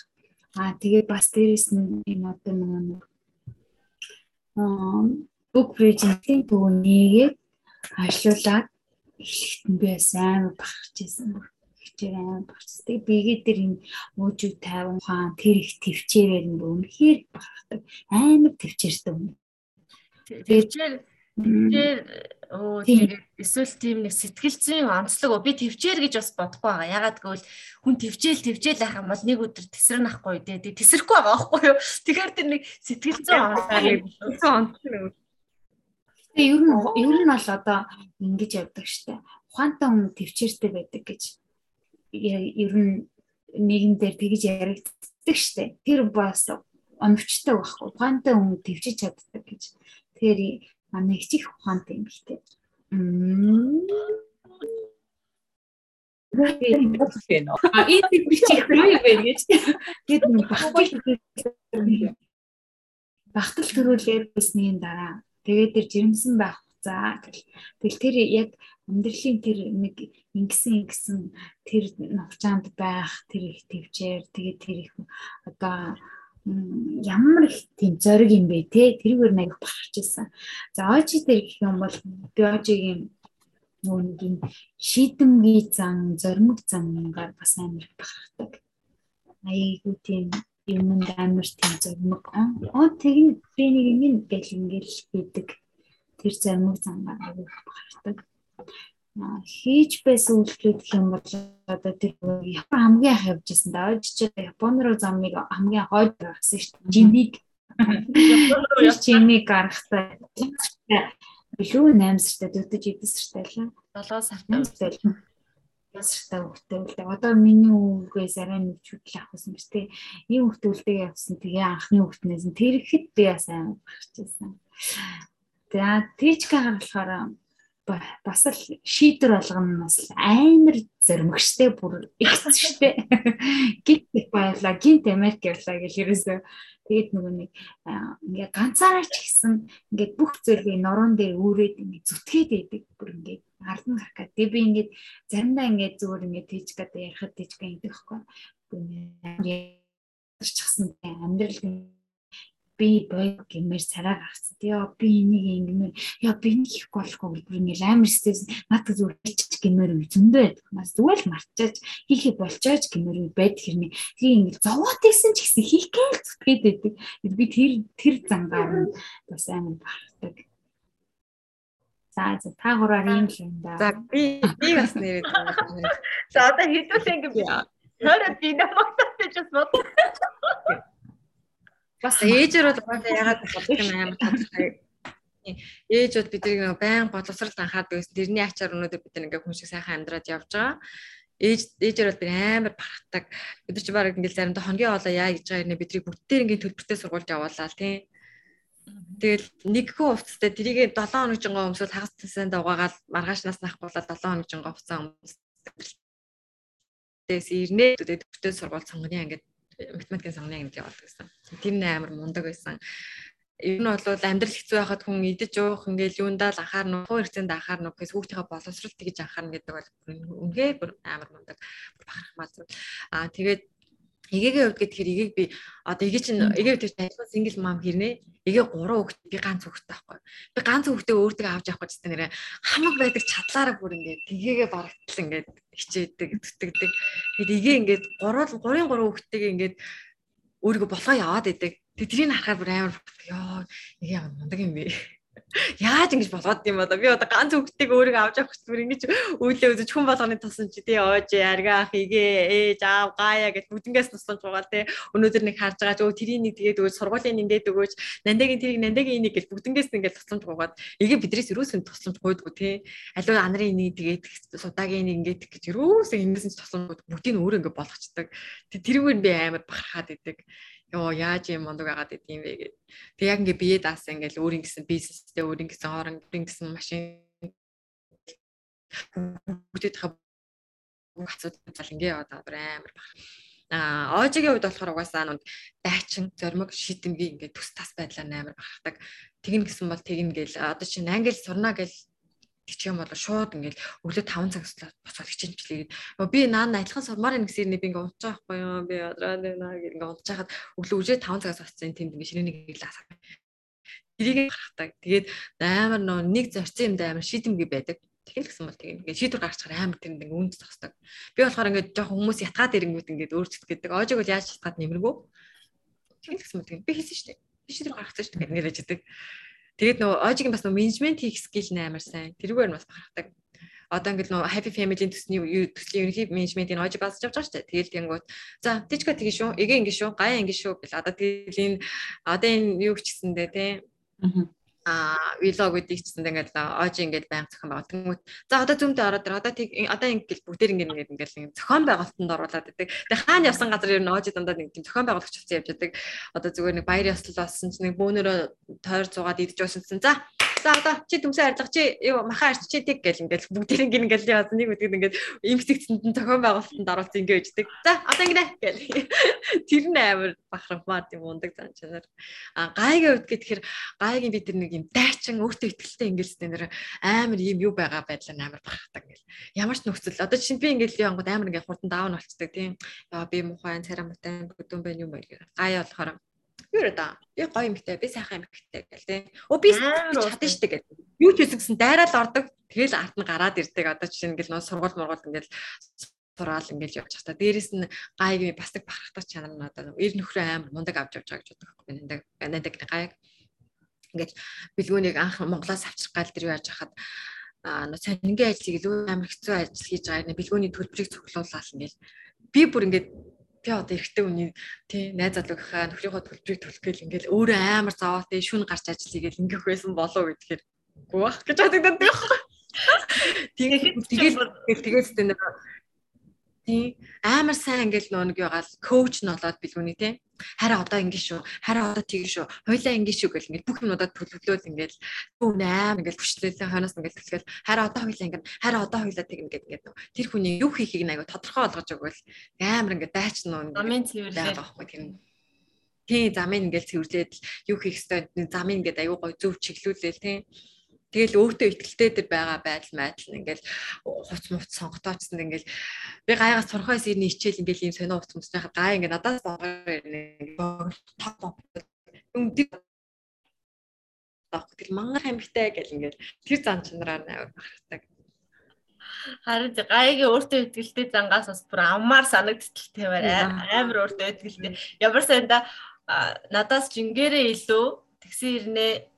аа тэгээд бас дээрэс нь энэ одоо нэг аа book төвөө нэгээд ашлуулад эхлэхэд нь би сайн бахарч ирсэн бүр багч. Тэгээ бигээд тэр энэ уужиг 50 хаан тэр их төвчээрээр нь үнэхээр багтдаг. Амар төвчээртэй юм. Төвчээр төвчээр оо эсвэл тийм нэг сэтгэл зүйн онцлог би төвчээр гэж бас бодохгүй байгаа. Ягаад гэвэл хүн төвчээл төвчээл ах юм бол нэг өдөр тесрэн ахгүй дээ. Тесрэхгүй байгаа байхгүй юу? Тэгэхээр тэр нэг сэтгэл зүйн онцлог. Тэгээ ер нь ер нь бол одоо ингэж явдаг штэ. Ухаантай хүн төвчээртэй байдаг гэж ер нь нийгэм дээр тэгж яригддаг штэ. Тэр бас оновчтой байхгүй. Ухаантай хүн төвчиж чаддаг гэж. Тэгэхээр манай их их ухаантай юм гэхдээ. А энэ би чих юу вэ гэж. Гэт багтал багтал төрүүлээд байсны дараа тэгээд тэр жирэмсэн байх за гэл. Тэгэл тэр яг амьдралын тэр нэг ингэсэн ингэсэн тэр навчаанд байх тэр их төвчээр тэгээд тэр их одоо ямар их тийм зориг юм бэ те тэрүүгээр нэг бахарч ирсэн. За очи дээр гэх юм бол биологийн нүгийн шийдэмгий зан зоримог зангаар бас амар бахархдаг. Айгуу тийм юмд амар тийм зоримог. Оо тэгин би нэг юм гэл ингээл хийдэг. Тэр зоримог зангаар айгуу бахархдаг хийж байсан үйлчлүүд гэх юм бол одоо тэр Япон хамгийн анх явж байсан да. Чи Япон руу замыг хамгийн хойд гаргасан шүү дээ. Жимиг. Жимиг гаргахтай. Билүү 8 сартай дутаж 9 сартай лээ. 7 сартай. 7 сартай хөвгтэй. Одоо миний үгээс арай нэг чүтэл авахсан биз тээ. Ийм хөвгтөлтэй явсан. Тэгээ анхны хөвгтнээс нь тэр ихэд би сайн гарчихсан. За тийчгээ болохоор бас л шийдвэр болгоно бас амар зоримгчтэй бүр ихтэй гинт баялаа гинт Америк явлаа гэх ерөөсөө тэгээд нөгөө нэг ингээ ганцаараа ч гэсэн ингээ бүх зүйлийг норон дээр үүрээд ингээ зүтгээд байдаг бүр ингээ ард нь гарах гэдэг би ингээ заримдаа ингээ зүгээр ингээ тийж гэдэг ярихад тийж гэдэг байхгүй бүр ингээ ярьчихсан амьдрал би бой гэмээр цараа гаргасан. Яа би энийг ингэмээр яа би энийг хийхгүй болохгүй бүр ингээл амар стресс надад зүгээр хийчих гэмээр зөндөө байдаг. Нас зүгээр л мартчихаж хийхээ болчооч гэмээр үе байд хэрний. Тэгээ ингээл зовоод исэн ч гэсэн хийхгээл зүтгээд байдаг. Би тэр тэр зангаар нь бас амар бахархдаг. За за та гураар юм л юм да. За би би бас нэрэд. За одоо хэдүүлээ ингээ. Хөрөд би намайг ч бас бод. Бас ээжээр бол угаасаа ягаад бодох юм амар тодорхой. Ээжүүд бидний нэг байн боловсрал анхаад байсан. Тэрний ачаар өнөөдөр бид нэг хүн шиг сайхан амьдраад явж байгаа. Ээж ээжээр бол би амар бахархдаг. Бид нар ч баг ингээл заримдаа хоногийн хоолоо яа гэж байгаа юм бидний бүгдээр ингээл төлбөртэй сургуульд явуулаа тийм. Тэгэл нэгхэн хувцастай тэрийг 7 хоног жингаа өмсөөл хагас тасанд угаагаад маргаашнаас нахгуулаад 7 хоног жингаа хувцас өмсөв. Тэс ирнэ төлбөртэй сургууль сонгоны ангид математикийн сонгоны ангид яваад гэсэн. Тэр нэ амар мундаг байсан. Ер нь бол амьдрал хэцүү байхад хүн идэж уух ингээл юундаа л анхаарна уу, хэрэгцээнд анхаарна уу гэсэн хүүхдийнхээ боловсролт гэж анхаарна гэдэг бол үнэхээр амар мундаг бахархмаа зүйл. Аа тэгээд Эгээгээ хувьд гэхээр эгийг би одоо эгээ чинь эгээ тэр ажлын сингл мам хэрнээ. Эгээ 3 хүүхэд би ганц хүүхэдтэй байхгүй. Би ганц хүүхдээ өөртөө авч явах гэж нэрээ хамаг байдаг чадлаараа бүр ингээд тэгээгээ барагдтал ингээд хичээдэг, зүтгэдэг. Тэгэд эгээ ингээд 3 3-ын 3 хүүхдтэйгээ ингээд өөрийгөө болгоо яваад идэг. Тэг тэрийг харахаар бүр амар ёо юм мундаг юм бэ Яаж ингэж болгоод юм одоо би одоо ганц хүүхдтэйг өөрийгөө авч явах гэсэн ингэж үйлээ үзэж хүн болгоны тасан чи тий оож аргаа хийгээ ээж аав гаяа гэж бүдингээс тусламж байгаа тий. Өнөөдөр нэг харж байгаа ч өө тэрийг нэг тэгээд өгөөж сургуулийн нэндэд өгөөж нандагийн тэрийг нандагийн энийг гэж бүдингээс ингээд тусламж гоогаад эгээ бидрээс юусэн тусламж гойдгоо тий. Аливаа анарын энийг тэгээд судагийн нэг ингээд гэж юусэн энэсэн ч тусламж бүгдийг өөрөө ингээд болгочдаг тэрүүгээр би амар бахархаад идэг ёо яаж юм мондог агаад идэм бэ гэд. Тэг яг ингээ бие даасан ингээл өөрийн гэсэн бизнестэй өөрийн гэсэн хоорон өөрийн гэсэн машин бүгдээ та асуудал ингээ яваад амар баг. А оожигийн хувьд болохоор угаасаа нүд дайчин зоримог шийдэмгийн ингээд төс тас байдлаар амар багтдаг. Тэгнэ гэсэн бол тэгнэ гэл одоо чинь англи сурна гэл хичээх юм бол шууд ингээл өглөө 5 цаг босоод хичээлчлээ. Би наа адилхан сурмаар нэг гэсэн би ингээ унтчих байхгүй юу? Би одроо наа гэх ингээ унтчихад өглөө үжээ 5 цагаас боссон тэнд ингээ шинэнийг иглээс. Тэрийг гаргадаг. Тэгээд амар нэг зорцсон юмд амар шийдэмгий байдаг. Тэгэл гэсэн бол тийм ингээ шийдвэр гаргачихаар амар тэнд ингээ үнд зогсдог. Би болохоор ингээ жоохон хүмүүс ятгаад ирэнгүүт ингээ өөрчлөлт гэдэг. Оожиг бол яаж шатгаад нэмэргүй. Тэгэл гэсэн бол тийм би хийсэн шүү дээ. Шийдвэр гаргацсан шүү дээ ингээ хэлдэг. Тэгээд нөгөө оожиг бас нөгөө менежмент хийх скил нээр сайн. Тэрүүгээр бас бахархдаг. Одоо ингээд нөгөө happy family-ийн төсний төслийн ерөнхий менежментийн оожиг баасж явж байгаа шүү дээ. Тэгэл тэнгууд за тийчка тэгээ шүү. Эгэ ингэ шүү. Гаяа ингэ шүү гэл одоо тэгэл энэ одоо энэ юу ч гэсэндээ тий. Аа а vlog гэдэг чинь ингээд оож ингээд байнга зохион байгуулалт. Тэнгүүт за одоо зүүмдээ ороод ир одоо тийг одоо ингээд бүгдээр ингээд ингээд ингээд зохион байгуулалтанд оруулаад байдаг. Тэгээ хаана явсан газар ер нь оож дандаа нэг зохион байгуулагч болсон явж байдаг. Одоо зүгээр нэг баяр ёслол болсон чинь нэг бөөнөрөө тойр зугаад идэж чинь за За одоо чи төмсөө арилга чи юу маха арч чи тэг гэл ингээл бүгд ингэ ингээл яасан нэг үтгэд ингээд имсэгцэнд нь зохион байгуулалтанд оруулсан ингэ өждөг. За одоо ингэ гэл. Тэр нь амар бахархмаар тийм ундаг зан чанар. А гайгийн хувьд гэхээр гайгийн би тэр нэг юм дайчин өөртөө ихтэй ингээл нэр амар юм юу байгаа байдлаа амар бахархдаг гэл. Ямар ч нөхцөл одоо чинь би ингээл янгууд амар ингээд хурдан даун болцдог тийм. Яа би мухайн царам мутан бүдүүн байна юм байл. Гай болохоор юу да би гоё юмхтэй би сайхан юмхтэй гэл тий. Өө би чадсан штэ гэл. Юу ч үсэн гэсэн дайраад ордог. Тэгэл арт нь гараад ирдэг. Одоо жишээ ингээл нөө сургууль мургуул ингээл сураал ингээл явж байгаа. Дээрээс нь гайг бас нэг бахархтай чанар нь одоо эр нөхрөө амар мундаг авч явж байгаа гэж боддог байхгүй нэндэг. Нэндэг гайг. Ингээд бэлгүүнийг анх Монголоос авчрах гал тэр яаж хахад а нөө цанингийн ажлыг илүү амар хэцүү ажил хийж байгаа. Бэлгүүний төлбөрийг цуглуулаад ингээл би бүр ингээд би одоо эрэгтэй хүний тий найз залуугийнхаа нөхрийнхөө төлбөрийг төлөх гээл ингээл өөрөө амар зовоо тий шүн гарч ажил хийгээл ингээх байсан болов уу гэхээр гоо бах гэж бодогдод байхгүй. Тэгээд тэгээд тэгээд тэгээд тий. Амар сайн ингээл нөө нэг ягаал коуч нь болоод билгүүний тий. Хараа одоо ингэ шүү. Хараа одоо тийг шүү. Хойлоо ингэ шүү гэл ингээл бүх юмудаа төлөвлөөл ингээл түүн аим ингээл хүчлээлээ хойноос ингээл төлөөл хараа одоо хойлоо ингэ хараа одоо хойлоо тийг ингээд ингээд тэр хүний юу хийхийг айгу тодорхой болгож өгвөл амар ингээд дайч нөө замын цэвэрлээ. байхгүй тэр тий замын ингээл цэвэрлээд юу хийх хэвээр замын ингээд аюу гой зөв чиглүүлээл тий Тэгэл өөртөө ихтэлтэй тэр байгаа байдал майдал ингээл хуц муц сонготоочсон ингээл би гайгаас сурхаас ирний хичээл ингээл ийм сонио хуц муц байхад гай ингээд надаас байгаа топ юм тэр мангар амьгтай гэл ингээд тэр зан чанараар амар бахархдаг. Харин гаягийн өөртөө ихтэлтэй зангаас бас бүр аммаар санагдтал тавиар амар өөртөө ихтэлтэй. Ямар сайнда надаас жингэрээ илүү тэгсэн ирнэ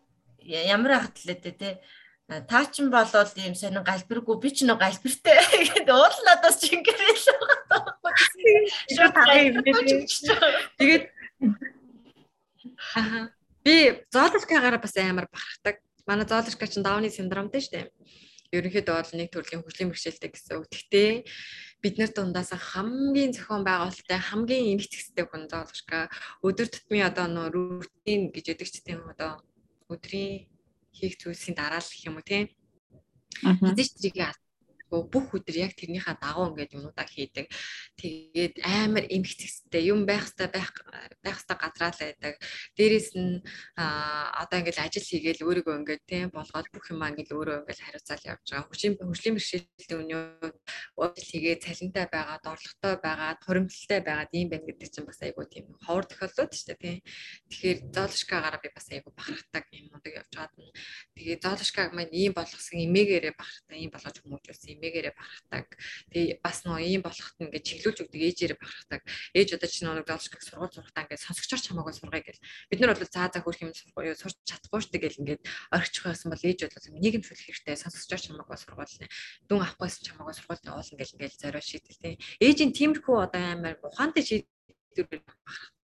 ямар ахтлаатай те? Та ч юм болоод ийм сонин галбиргүй би ч нэг галбиртай гэдэг уул надаас ч ингээрэл шууд тэгээд би зоологкагаараа бас амар бахархдаг. Манай зоологка чинь давны синдромтэй шүү дээ ерөнхийдөө бол нэг төрлийн хөгжлийн бэрхшээлтэй гэсэн үг. Гэхдээ бид нар дундаас хамгийн зохион байгуулалттай хамгийн эмгэгцтэй хүн зоолгошка өдөр тутмын одоо нөө рутин гэж яддаг ч тийм одоо өдрийн хийх зүйлсийн дараалал гэх юм уу тийм. Эзэж тэрийг бүх өдөр яг тэрнийхээ дагуу ингээд юмудаа хийдэг. Тэгээд амар эмхцэгстэй юм байх хэвээр байх байх хэвээр газраа л байдаг. Дээрээс нь одоо ингээд ажил хийгээл өөрийгөө ингээд тийм болгоод бүх юм ингээд өөрөө ингээд хариуцаал явж байгаа. Хүчийн хөгжлийн бэрхшээлтэй өнөө ажил хийгээ цалинтай байгаад, орлоготой байгаад, хуримтлалтай байгаад ийм байна гэдэг чинь бас айгүй тийм ховор тохиолдод шүү дээ тийм. Тэгэхээр зоолшкагаараа би бас айгүй бахархдаг юм мундаг явж байгаад. Тэгээд зоолшкаг маань ийм болгосон эмээгээрээ бахархдаг, ийм болгож хүмүүжүүлсэн эмээгээрээ бахархдаг. Тэгээ бас нөгөө ийм болохт ингээд чиглүүлж өгдөг ээжээрээ бахархдаг. Ээж одоо чинь нөгөө доошлог сургууль сурахтаа ингээд сонсогчоор чамаагүй сургая гэл. Бид нар бол заа заа хөрх юм сурч чадахгүй штэ гэл ингээд орчих байсан бол ээж бол нийгэмшүүлэх хэрэгтэй сонсогчоор чамаагүй сургууль нэ. Дүн авахгүйсэн чамаагүй сургуульд уулна гэл ингээд зорио шийдэл тий. Ээжийн тиймэрхүү одоо амар ухаантай шийдэл бахархдаг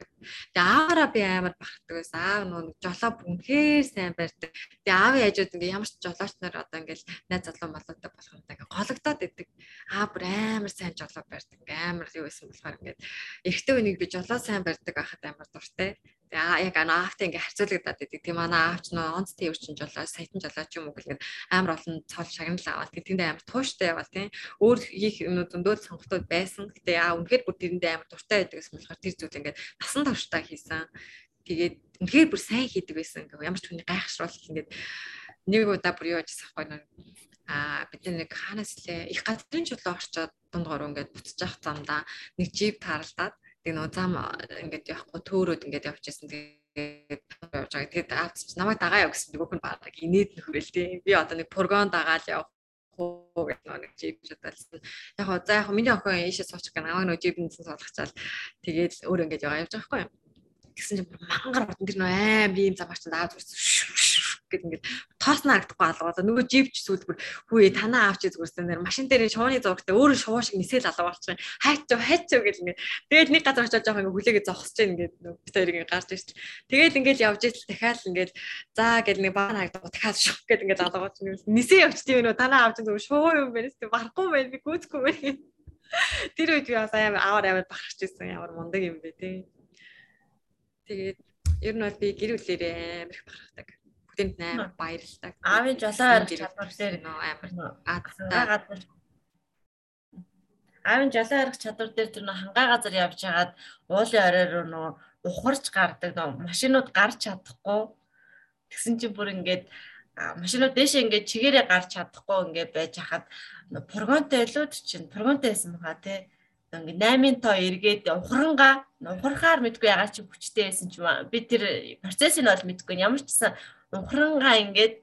Тэгээ ааваараа би амар бахархдаг байсан. Аав нөгөө жолоо үнэхээр сайн барьдаг. Тэгээ аавын хажууд ингээ ямар ч жолооч нар одоо ингээл найз залуу малуудаг болох юм да ингээ гологдоод идэг. Аа бүр амар сайн жолоо барьдаг. Амар юу байсан болохоор ингээд эрэгтэй үнийг би жолоо сайн барьдаг байхад амар дуртай. Тэгээ яг аавтай ингээ харьцуулагдаад идэг. Тийм манай аавч нөө онц тээвэрчин жолоо, саятан жолоо ч юм уу гэх амар олон цол шагнал аваад тэндээ амар тууштай явал тийм. Өөр хийх юмнууд зөндөө сонголтууд байсан. Гэтэ аа үнэхээр бүр тэрэндээ амар дуртай байдаг гэсэн болохоор тэр зүйл ингээ насан туршдаа хийсэн. Тэгээд үнэхээр бүр сайн хийдэг байсан. Ямар ч хүний гайхшруулах ингээд нэг удаа бүр юу ажилласан байхгүй нэг а бид нэг хаанаас лээ их газрын чулуу орчоод дундгоор ингээд явах замдаа нэг джип тааралдаад Тэгээ нөө зам ингээд явахгүй төөрөөд ингээд явчихсан. Тэгээд явж байгаа. Тэгээд аавч намайг дагаа яв гэсэн нөгөөх нь баг инээд нөхрөл тээ. Би одоо нэг пургон дагаал явах уу гэх нэг жип шаталсан. Яг хоо за яг миний охин ийшээ суучих гэн намайг нөө жипнээс суулгачаал тэгээд өөр ингээд яваа явж байгаа байхгүй. Гэсэн чинь мангар бодон тэр нөө аим би юм замаач аав зүрс гэд ингээд тоосноо харагдахгүй алгаа. Нөгөө живч сүүл бүр хүүе танаа авч зүгээрсэн нэр машин дээр шууны зургтай өөрөө шуу шиг нисэл алга болчихсон. Хайч хайч гэл ингээд тэгэл нэг газар очиж жоох ингээд хүлээгээ зогсож чинь ингээд бид хоёрыг ингээд гарч ирчих. Тэгэл ингээд явж итэл дахиад ингээд заа гэл нэг баан хагдгаа дахиад шух гэд ингээд чинь нисээ тийм нөө танаа авч зүгээр шуу юм байна тийм барахгүй байна би гүйцэхгүй байна. Тэр үед би бас амар аваар амар бахарч ирсэн ямар мундаг юм бэ тий. Тэгээд ер нь бол би гэр бүлээрээ амар их бахархдаг бүгдэнд амар баярлалаа. Аавын жолоо арих чадвар дээр амар. Хангаа газар. Аавын жолоо арих чадвар дээр тэр нөө хангаа газар явж хагаад уулын орой руу нөө ухарч гардаг нөө машинууд гарч чадахгүй. Тэгсэн чинь бүр ингээд машинууд дээшээ ингээд чигээрээ гарч чадахгүй ингээд байж хахад пургонтой илүүд чинь пургонтой байсан баха тий ингээ 8-ын тоо эргээд ухрангаа ухрахаар мэдгүй ягаад чи хүчтэй байсан ч би тэр процессыг бол мэдгүй. Ямар ч гэсэн ухрангаа ингээд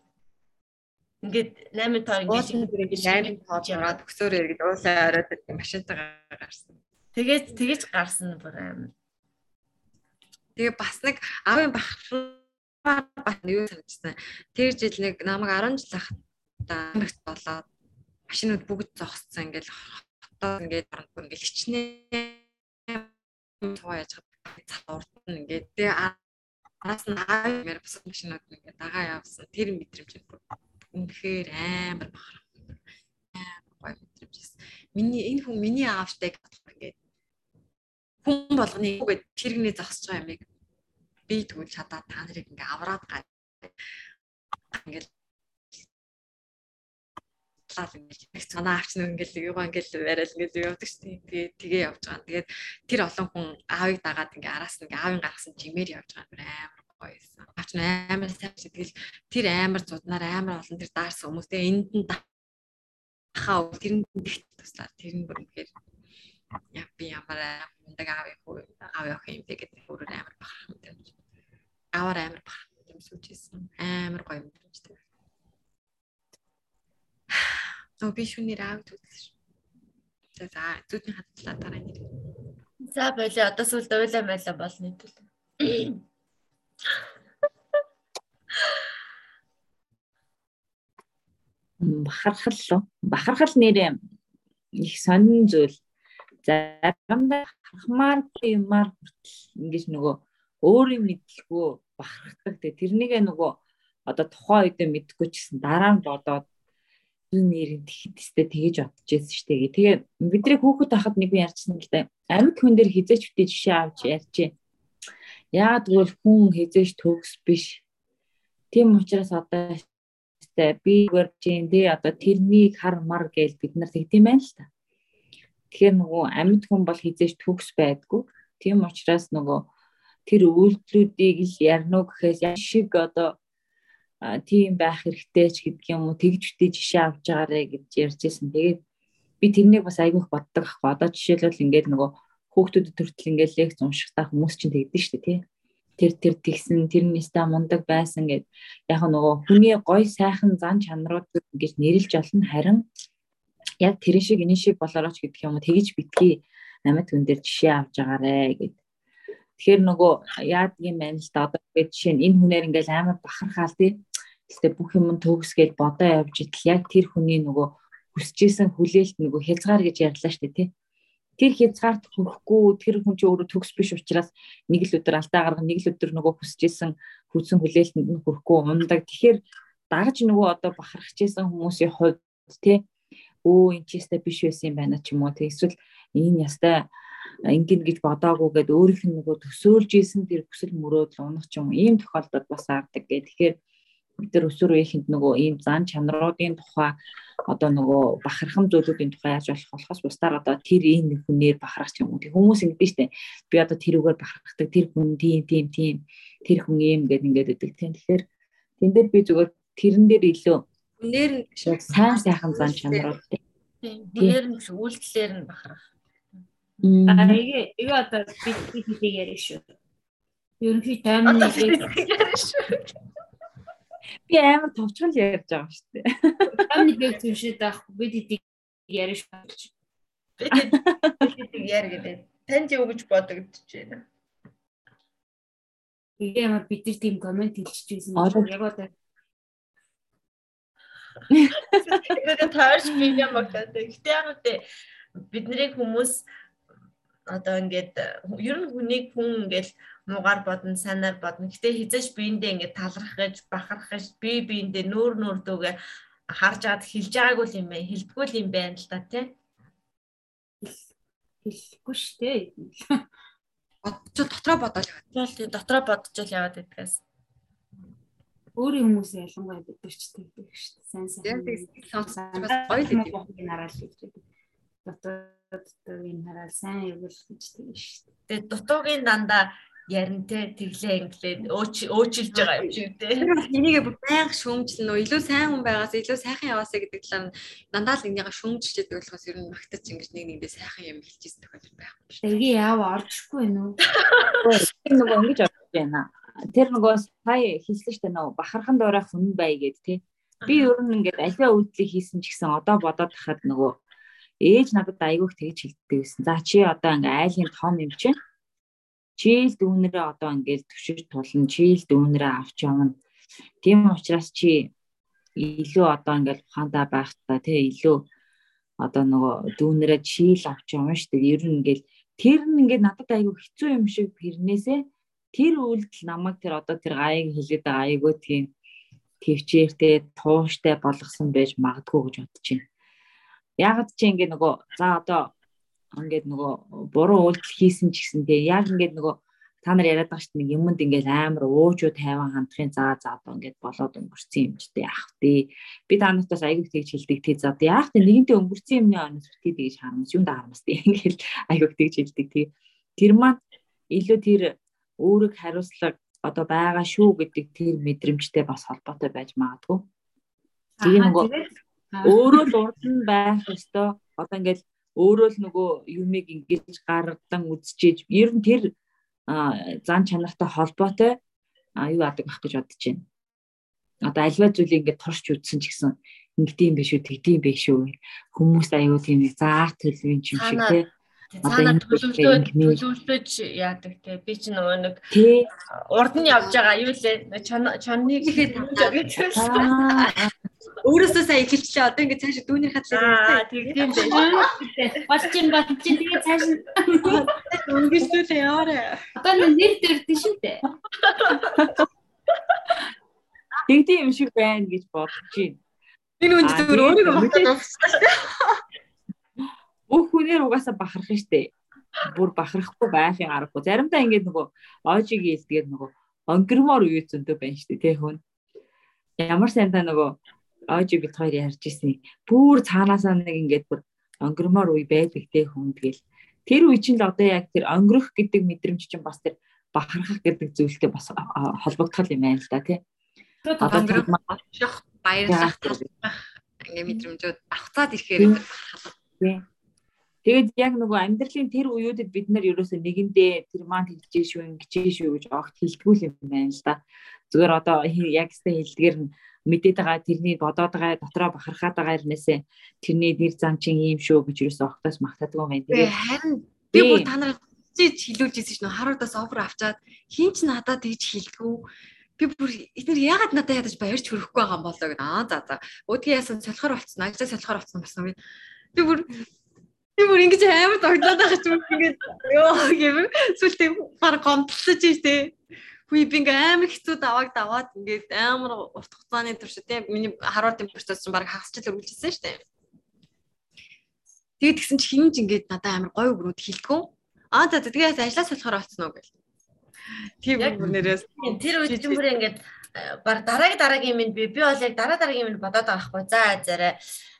ингээд 8 тоо ингээд ингээд 8 тоо жагаад өксөөр иргэд уулаа ороод машинтайгаа гарсан. Тэгээд тэгэж гарсан бүр аим. Тэгээ бас нэг аавын бахар бас юу санагдсан. Тэр жил нэг намайг 10 жил ахтаа амрагт болоод машинууд бүгд зогссон ингээд хотоо ингээд ингээд хичнээн тоо яаж цаурд нь ингээд тэгээ араас нь аавар бус машинууд ингээ дагаа явсан. Тэр мэдрэмж үнэхээр амар бахар. Амар гоё мэдрэмж. Миний энэ хүн миний аавтай ингээ хүн болгоны үгээд тэргний зогсож байгаа юмыг би тэгвэл чадаа та нарыг ингээ авраад гай. Ингээл лал ингээл санаа авч нэг ингээл юугаа ингээл барайл ингээл явдаг шүү дээ. Тэгээд тгээ явж байгаа. Тэгээд тэр олон хүн аавыг дагаад ингээ араас нь ингээ аавын гаргасан жимээр явж байгаа амар гоё байсан. Аач амар сайн сэтгэл тэр амар зуднаар амар олон тэр даарсан хүмүүстэй энд нь хаа тэр нь туслаа тэр нь бүр үнэхээр яа би ямар мундаг аав юу аав явах юм бэ гэдэг өөрөө амар бахарх юм даа. Аваар амар бахарх юм сүжсэн. Амар гоё юм даа. Оо би шүнээр аав төдөлж. За за зүудний хатлаа дараа нэр. За болоо одоо сүлд уйлаа маяла болно хэвэл. бахархал бахархал нэрээ их сонин зүйл заримдаа харахмаар юмар хүртэл ингэж нөгөө өөр юм мэдлгүй бахархдаг. Тэрнийгээ нөгөө одоо тухайн үед мэдгүй ч гэсэн дараа нь бодоод энэ нэрийг тэгэхдээ тэгэж бодож байсан шүү дээ. Тэгээ бидний хүүхэд тахад нэг юм ярьсан л да. Амьд хүн дээр хизээч битээ жишээ авч ярьжээ. Яагаад гэвэл хүн хизээч төгс биш. Тийм учраас одоо би гэрчийн тий одоо тэрнийг хар мар гэж бид нар тэгдэм байх л та. Тэгэхээр нөгөө амьд хүн бол хизээч төгс байдгүй. Тийм учраас нөгөө тэр үйлдэлүүдийг л ярно гэхээс шиг одоо тийм байх хэрэгтэй ч гэдэг юм уу тэгж үтэй жишээ авч байгаарэ гэж ярьжсэн. Тэгээд би тэрнийг бас айгүйх боддог ахгүй. Одоо жишээлбэл ингээд нөгөө хүүхдүүдэд төртөл ингээд лекц уншихтаа хүмүүс чинь тэгдэж штэ тий. Тэр тэр тэгсэн тэр нэстэ мундаг байсан гэд яг нөгөө хүний гой сайхан зан чанарууд ингэж нэрлж олно харин яг тэр шиг энэ шиг болоорооч гэдэг юм уу тэгж битгий намайг түн дээр жишээ авч байгаарэ гэд. Тэгэхээр нөгөө яадаг юм байна л да одоо ингээд жишээ нь энэ хүнээр ингээл амар бахархаал тий Гэхдээ бүх юм төгсгээд бодоо явж идэл яг тэр хүний нөгөө хүсэжсэн хүлээлт нөгөө хязгаар гэж ярьлаа шүү дээ тий. тэр хязгаарт хүрэхгүй тэр хүн чинь өөрөө төгс биш учраас нэг л өдөр алдаа гаргах нэг л өдөр нөгөө хүсэжсэн хүсэн хүлээлтэнд нь хүрэхгүй ундаг. Тэгэхээр дагаж нөгөө одоо бахархажсэн хүмүүсийн хувьд тий өө энэ ч ястай биш байсан юм байна ч юм уу тий эсвэл энэ ястай ингэн гэж бодоагүй гэд өөрийнх нь нөгөө төсөөлж исэн тэр хүсэл мөрөөдөл унах ч юм ийм тохиолдолд бас аардаг гэх. Тэгэхээр бид нар өсвөр үеийнхэнд нөгөө ийм зан чанаруудын тухай одоо нөгөө бахархам зүйлүүдийн тухай яаж болох болохоос бусдаар одоо тэр энэ хүнээр бахарах юм уу. Тэг хүмүүс ингэдэж штэ. Би одоо тэрүүгээр бахархдаг тэр хүн тийм тийм тийм тэр хүн ийм гэд ингээд өгдөг тийм. Тэгэхээр тэн дээр би зүгээр тэрэн дээр илүү Хүнээр нь сайн сайхан зан чанарууд Тийм. Хүнээр нь биш үйлдэлээр нь бахарах. А эгэ эгэ одоо би хэлийг яриа шүү. Ерөнхий таймны би амар товчгол ярьж байгаа шүү дээ. таймны нэг зүйлшээд авахгүй бид эдийг яриа шүү. Бид яар гэдэг. Танд юу гэж бодогдож байна? Тэгээ ямар бид нар тийм комент хэлчихсэн. Яг одоо Тэгээд таарч би юм багтаад. Гэтэ яг үгүй бидний хүмүүс одоо ингээд ер нь хүнийг хүн ингээд муугар бодно, санаар бодно. Гэтэ хизээч биендээ ингээд талрах гэж, бахарах гэж, би биендээ нүүр нүүр дүүгээ харж аваад хэлж байгаагүй юм байна. Хэлдэггүй юм байна л та тий. хэлэхгүй шүү дээ. бодчод дотроо бодож байгаа. Тэгэл тий дотроо бодчихвол яваад байдгаас. Өөрийн хүмүүс ялангуяа бид нар ч тэгдэг шүү дээ. Сайн сайн. Гоё л юм. нараал гэж байдаг. Дотоод энэ хараад сайн явуул гэж тэгнэ шүү дээ. Тэгээ дутуугийн дандаа ярин те тэглээ инглээд өөчилж байгаа юм шиг те. Тэр бол энийгээ байнга шүүмжлэн нөө илүү сайн хүн байгаас илүү сайхан яваасаа гэдэг талаар дандаа л энийгээ шүүмжилж яадаг болохоос ер нь магтаж ингэж нэг нэгэндээ сайхан юм хэлчихсэн тохиолдол байхгүй шүү. Тэргээ яав орчихгүй. Тэр нөгөө ингэж бодож байна. Тэр нөгөө сая хэлсэн шүү дээ нөгөө бахархан доорох хүн бай гэд тий. Би ер нь ингээд альва үйлдэлийг хийсэн ч гэсэн одоо бодоод тахад нөгөө ээж надад айгүйх тэгж хэлдэг байсан. За чи одоо ингээ айлын том юм чинь чийл дүүнэрээ одоо ингээд төвшиж тулна чийл дүүнэрээ авч явна тийм учраас чи илүү одоо ингээд ухаандаа байх та тий илүү одоо нөгөө дүүнэрээ чийл авч явна шүү дээ ер нь ингээд тэр нь ингээд надад айгүй хэцүү юм шиг хэрнээсээ тэр үйлдэл намайг тэр одоо тэр гаяг хэлээд байгаа айгүй тийм төвчээртэй тууштай болгосон байж магадгүй гэж бодож байна. Яг ч ингэ нөгөө за одоо ингээд нөгөө буруу үйлдэл хийсэн ч гэсэн тэгээ яг ингээд нөгөө та нар яриад байгаа шүү дээ юмд ингээд амар уужуу тайван хандахын заа за одоо ингээд болоод өнгөрцөн юм ч дээ ах тий. Би та нартаас аягүй тэгж хэлдэг тий за яах тий нэгэнтээ өнгөрцөн юмны онос битгий тэгж харамс юунд харамс тий ингээд аягүй тэгж хэлдэг тий. Тэр маань илүү тэр өөрөг хариуцлага одоо байгаа шүү гэдэг тэр мэдрэмжтэй бас холбоотой байж магадгүй. Тэгээ нөгөө өөрөө л урд нь байх ёстой. Одоо ингээд өөрөө л нөгөө юмыг ингэж гардан үзчихээж ер нь тэр зан чанартай холбоотой юу адаг байх гэж бодож байна. Одоо альва зүйлийг ингэж турш үзсэн ч гэсэн ингэдэм биш үү тэгдэм биш үү? Хүмүүс аюу тийм заах төлөвийн юм шиг тий? Цаана төлөвлөж төлөвлөж яадаг те би ч нөгөө нэг урд нь явж байгаа юу лээ? Чонныг ихэд өөрөөсөө сайн эхэлчихлээ. Одоо ингээд цааш дүүнэр хатлаа тэгдэм байж болчин болчин тэгээ цааш өнгөслөө яваарэ одоо нэр дэрдэн шүү дээ. Тэгдэм юм шиг байна гэж бодож байна. Энэ үнд зүгээр өөрийгөө бодож бүх хүнээр угаасаа бахарх штэ. Бүр бахархгүй байхын аргагүй. Заримдаа ингээд нөгөө оожиг ийсгээд нөгөө онгирмоор үе зөндөө байна штэ тий хүн. Ямар сайн та нөгөө оожиг бит хоёр ярьж ирсэн. Бүр цаанаасаа нэг ингээд бүр онгирмоор үе байдаг тий хүн тэгэл. Тэр үе чинь л одоо яг тэр онгирох гэдэг мэдрэмж чинь бас тэр бахархах гэдэг зүйлтэй бас холбогдох юм байна л да тий. Одоо тэр баярлах ингээ мэдрэмжүүд авцаад ирэхээр халах. Тий. Тэгээд яг нөгөө амьдралын тэр үеүүдэд бид нар ерөөсөө нэгэндээ тэр маань хэлжээ шүү, ингэжээ шүү гэж огт хэлдэггүй юм байна л да. Зүгээр одоо яг сте хэлдгээр нь мэдээд байгаа тэрний бодоод байгаа дотроо бахархаад байгаа хэрнээсээ тэрний нэр зам чин ийм шүү гэж ерөөсөө огтоос магтаадгүй юм байна. Тэгээд харин би бүр та нарыг чиж хэлүүлж ирсэн шнө харуудаас овер авчаад хин ч надад тэгж хэлдэггүй би бүр эдгээр яагаад надад ядаж баярч хөрөхгүй байгаа юм болоо гэдэг. Аа за за. Өөдгөө яасан солихоор болцсон. Ажлаа солихоор болцсон болсон. Би бүр Би бүр ингэж амар догдоод байгаа ч юм ингээд ёо гэмээр сүлтээ баг гомдлож ийтэй. Хүй би ингээ амар хэцүү давааг даваад ингээд амар урт хугацааны турш тийм миний харуул температур чинь баг хагасчил өргөлжсэн шүү дээ. Тэгээд тэгсэн чи хинж ингээд надад амар гоё өгнүүд хэлтгүү. Аа за тэгээд ажлаас болохоор олцсон уу гэл. Тийм бүр нэрээс тэр үед чинь бүр ингээд баг дараагийн дараагийн минь би би бол яг дараа дараагийн минь бодоод байгаа хгүй. За зарай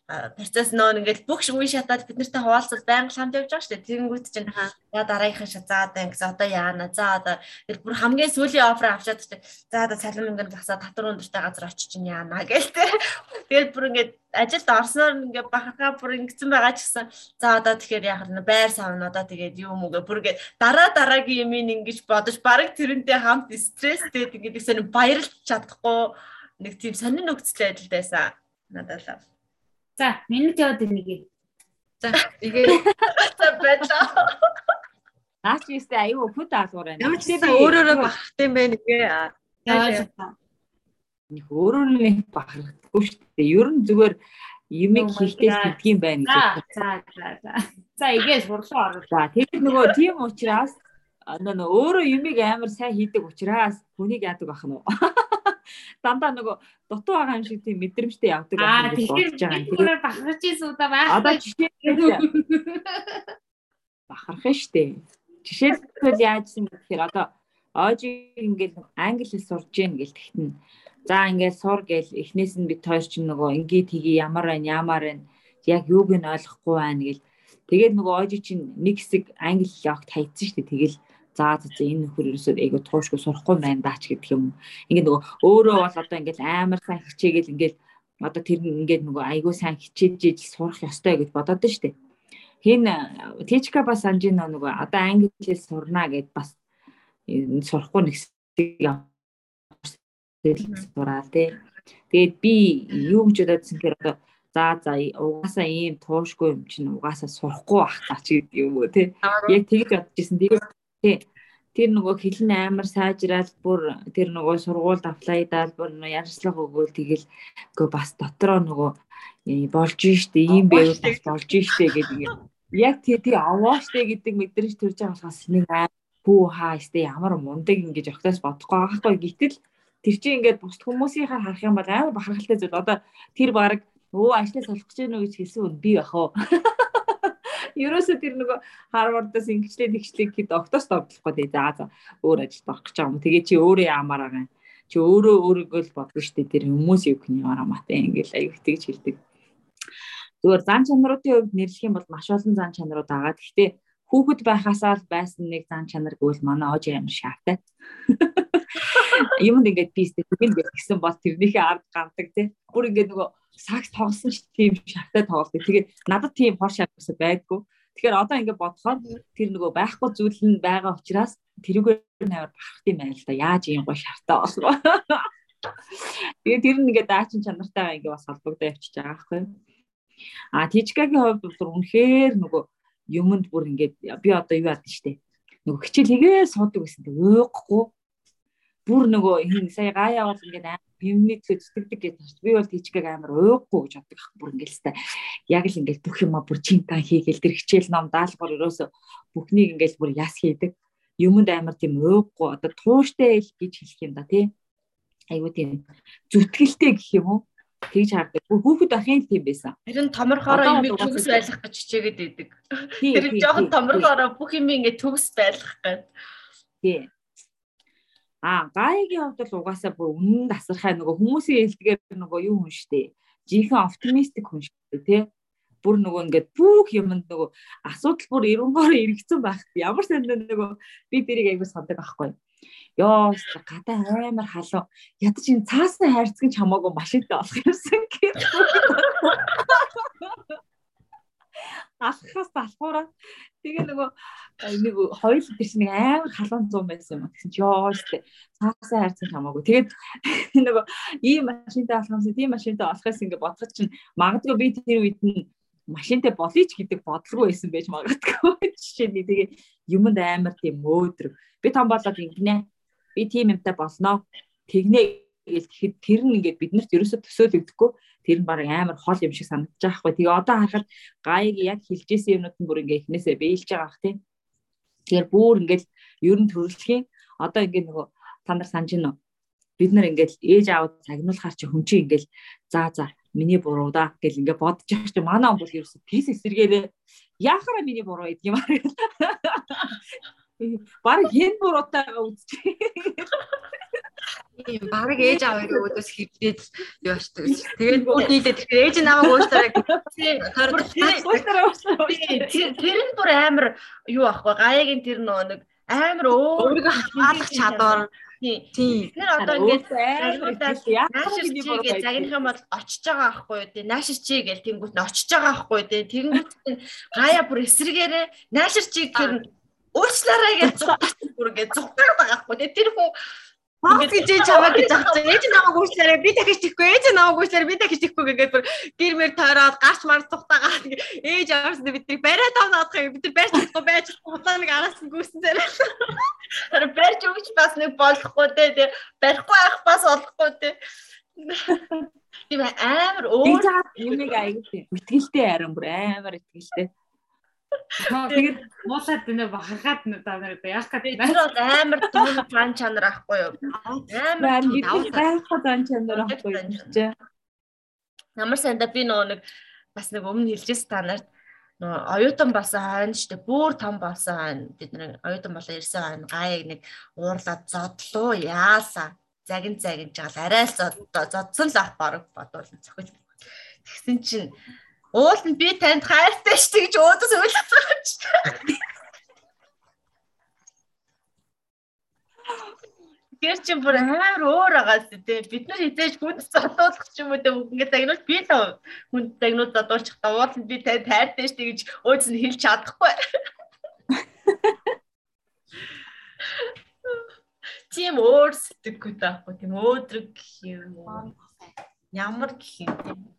процесс нөө ингээд бүх үе шатаад бид нартай хуваалцаж байнга хамт явж байгаа шүү дээ. Тэнгүүт чинь за дараагийнхаа шатаад гэсэн одоо яана. За одоо тэр бүр хамгийн сүүлийн офер авчаад чинь за одоо цалин мөнгөнд засаа татвар өндөртэй газар очиж чинь яана гээл тэ. Тэгээд бүр ингээд ажилд орсноор ингээд бахархаа бүр ингэсэн байгаа ч гэсэн за одоо тэгэхээр яг нь байр савн одоо тэгээд юу мөг бүр ингээд дараа дараагийн юм ингэж бодож баг тэрнтэй хамт стресстэй ингээд гэсэн баярлж чадахгүй нэг тийм сонин нөхцөл байдал байсан надад л За, минут яваад ирнэ. За, игээ. За байлаа. Наач юустэй аюу хөт аалгуур байна. Ямар ч тийм өөрөөрөө бахархт юм байна гээ. Нэг өөрөө нэг бахархдаггүй шүү дээ. Ер нь зүгээр юмыг хийхдээ гэдгийм байна гэж. За, за, за. За, игээ сурлаа ороо. За, тэгээд нөгөө тийм учраас нөө өөрөө юмыг амар сайн хийдэг учраас хүнийг яадаг бах нь дандаа нөгөө дутуу байгаа юм шиг тийм мэдрэмжтэй явдаг байгаа. Тэгэхээр бахарч ийсэн удаа байх. Одоо жишээ бахарх нь штэ. Жишээлбэл яажсэн гэхээр одоо оожиг ингээл англи хэл сурж гин гэл тэгтэн. За ингээл сур гэл эхнээс нь бид хоёр чинь нөгөө ингээ тгий ямар байна ямар байна яг юуг нь ойлгохгүй байна гэл тэгээд нөгөө оожиг чинь нэг хэсэг англи хэл явахт хайцсан штэ тэгэл за за энэ нөхөр ерөөсөө айгу туушгүй сурахгүй байна даач гэдэг юм. Ингээд нөгөө өөрөө бол одоо ингээд амар сайн хичээгээл ингээд одоо тэр ингээд нөгөө айгу сайн хичээж ижил сурах ёстой гэж бодоод нь штэ. Хин Тичка бас анжин нөгөө одоо англи хэл сурна гэд бас сурахгүй нэгсийг сураа тий. Тэгээд би юу гэж бододсон гэхээр одоо за за угаасаа ийм туушгүй юм чинь угаасаа сурахгүй бах та ч гэдэг юм уу тий. Яг тэгж бодож исэн. Тэгээд Тий. Тэр нөгөө хэлн амар сайжраад бүр тэр нөгөө сургуульд аплайдаал бүр ярьслага өгөөл тэгэл үгүй бас дотроо нөгөө болж штэ ийм байвал бас болж штэ гэдэг яг тий тий аваа штэ гэдэг мэдрэмж төрж байгаа болохоос нэг хүү хаа штэ ямар мундаг ингэж огтоос бодохгүй байгаа хгүй гэтэл тэр чинь ингээд бусд хүмүүсийнхаа харах юм бол амар бахархалтай зүйл. Одоо тэр баг өө ажлаа солих гэж байна уу? гэж хэлсэн үн би бах уу Ерөөсөө тэр нөгөө Харвардаас ингэчлээ тэгчлээ гэхэд октоос тоглохгүй тий. За за өөр ажилд орох гэж байгаа юм. Тэгээ чи өөрөө яамаар байгаа юм. Чи өөрөө өөрийгөө л бодно шүү дээ. Тэр хүмүүс юу гэх юм арамаатай ингээл аюу тэгж хэлдэг. Зүгээр зан чанаруудын хувьд нэрлэх юм бол маш олон зан чанарууд байгаа. Гэхдээ хүүхэд байхасаа л байсан нэг зан чанар гэвэл манай ож амар шаавтай. Юмд ингээд пистэй тэгэн гэсэн бол тэрнийхээ ард гардаг тий. Бүр ингээд нөгөө сакс тоглосон ч тийм шавтай тоглолдог. Тэгээд надад тийм хор шавс байдгүй. Тэгэхээр одоо ингээд бодоход тэр нөгөө байхгүй зүйл нь байгаа учраас тэрүүгээр наваар бахарх юм байна л да. Яаж ийм гоо шавтай болов. Тэгээд тэр нь ингээд даачин чанартайгаа ингээд бас холбогдоо явчихж байгаа байхгүй. А Тижкагийн хувьд бүр үнэхээр нөгөө юмд бүр ингээд би одоо юу яадаг штэ. Нөгөө хичээл хийгээ суудаг гэсэн. Өөхгүй бүр нөгөө хин сая гаяа бол ингээд юмны төлөө зүтгэдэг гэж байна. Би бол тийчгийг амар уухгүй гэж боддог ах бүр ингээл та яг л ингээл бүх юма бүр чинтан хийгээл тэр хичээл ном даалгавар ерөөсө бүхнийг ингээл бүр яс хийдэг. Юмд амар тийм уухгүй одоо тууштай ил гэж хэлэх юм да тий. Айгуу тийм зүтгэлтэй гэх юм уу? Тэгж хардаг. Хүүхэд ахын тийм байсан. Харин томорхороо юм төгс байлгах гэж хичээгээд идэг. Тэр жоохон томорхороо бүх юм ингээ төгс байлгах гэдэг. Тий. А гайгийн хувьд бол угаасаа бүр үнэн тасархай нөгөө хүмүүсийн хэлдгээр нөгөө юу хүн штэ. Жинхэнэ оптимистик хүн штэ тий. Бүр нөгөө ингээд бүх юмд нөгөө асуудал бүр эренгоор эргэцэн байх. Ямар санд нөгөө би тэрийг аягүй сандаг байхгүй. Йоо гадаа амар халуун. Ядаж энэ цаасны хайрцаг ч хамаагүй машинтай болох юмсан гэх алхахаас алхуураа тэгээ нөгөө нэг хоёул чинь нэг амар халуун зам байсан юм. Тэгсэн чи ёо штэ цаасаа хайрцан хамаагүй. Тэгээд нөгөө ийм машинтай болохоос тийм машинтай болохоос ингэ бодгоч чинь магадгүй би тэр үед нь машинтай болъё ч гэдэг бодлого байсан байж магадгүй. Жишээ нь тэгээ юмд амар тийм мөөдрөг. Би том болоод ингэнэ. Би тийм юмтай болноо. Тэгнэ гэж тэгэхэд тэр нь ингээд биднэрт ерөөсөө төсөөлөгдөхгүй тэр нь баг амар хол юм шиг санагдаж байгаа хгүй. Тэгээ одоо харахад гаяг яг хилжсэн юмнууд нь бүр ингээ ихнээсээ бэлж байгаа бах тийм. Тэгэхээр бүр ингээд ер нь төрөлхийн одоо ингээд нөгөө та нар санаж гинөө бид нар ингээд ээж аав цагнуулахаар чи хүн чи ингээд за за миний буруу да гэл ингээд бодож байгаа чи манай бол ерөөсөө тийс эсэргээрээ яахаараа миний буруу гэдэг юм аа. Бараг хэн буруутайгаа үзчих. Тийм баг ээж аваа өөдөөс хөвдөөд яашдаг. Тэгээд бүгд нийлээд тэгэхээр ээж намайг ууштараа тэр нь бүр амар юу ахгүй гаягийн тэр нөө нэг амар өөрийгөө хаалгах чадвар Тийм. Тэр одоо ингээд загнуудаас наашир чи гэж загнах юм бол очиж байгаа аахгүй тий. Наашир чи гэж тэнгуут нь очиж байгаа аахгүй тий. Тэнгуут нь гаяа бүр эсрэгээрээ наашир чи гэр уучлаарай гэж зүгтсэн бүр ингээд зүгтаад байгаа аахгүй тий. Тэр хүн Ингээд гэж чамаа гэж авчих. Ээж намайг гүйчлээрээ би дахиж тийхгүй. Ээж намайг гүйчлээрээ би дахиж тийхгүй гэдэг бүр гэр мэр тойроод гарч мар цухтагаа ээж аварсан бидний барай тавнаад байгаа юм. Бид нар барьж чадахгүй байж худлаа нэг араас нь гүйсэн зэрэг. Тэр барьж өгч бас нэг болохгүй те. Барихгүй ах бас олохгүй те. Тийм амар өөр юм нэг аягүй. Итгэлтэй харин бүр амар итгэлтэй. Тэгээд муулаад нэ бахархаад та нар яах гэдэг. Тэр бол амар том план чанар ахгүй юу? Амар байхгүй план чанар ахгүй юу? Ямар санда би нөгөө нэг бас нэг өмнө хэлжсэн та нарт нөгөө оюутан болсон хойно штэ бүр том болсон хойно бид нэг оюутан болоо ирсэн хойно гаяг нэг уурлаад зодлоо яасаа загин загин жаал арай л зодсон л ах бараг бодвол цохиж. Тэгсэн чинь Уул нь би танд хайртай ш байгаа юм чи. Тэр чинь бүр амар өөр байгаас тий. Бид нар хизээж хүнд зодуулах ч юм уу тий. Ингээд загнуул би л хүнд загнуул зодуулчих та уул нь би танд хайртай ш гэж өөдөөс нь хэлж чадахгүй. Тийм өөр сэтгэхгүй таахгүй тийм өөдрөг юм уу. Ямар гэх юм тийм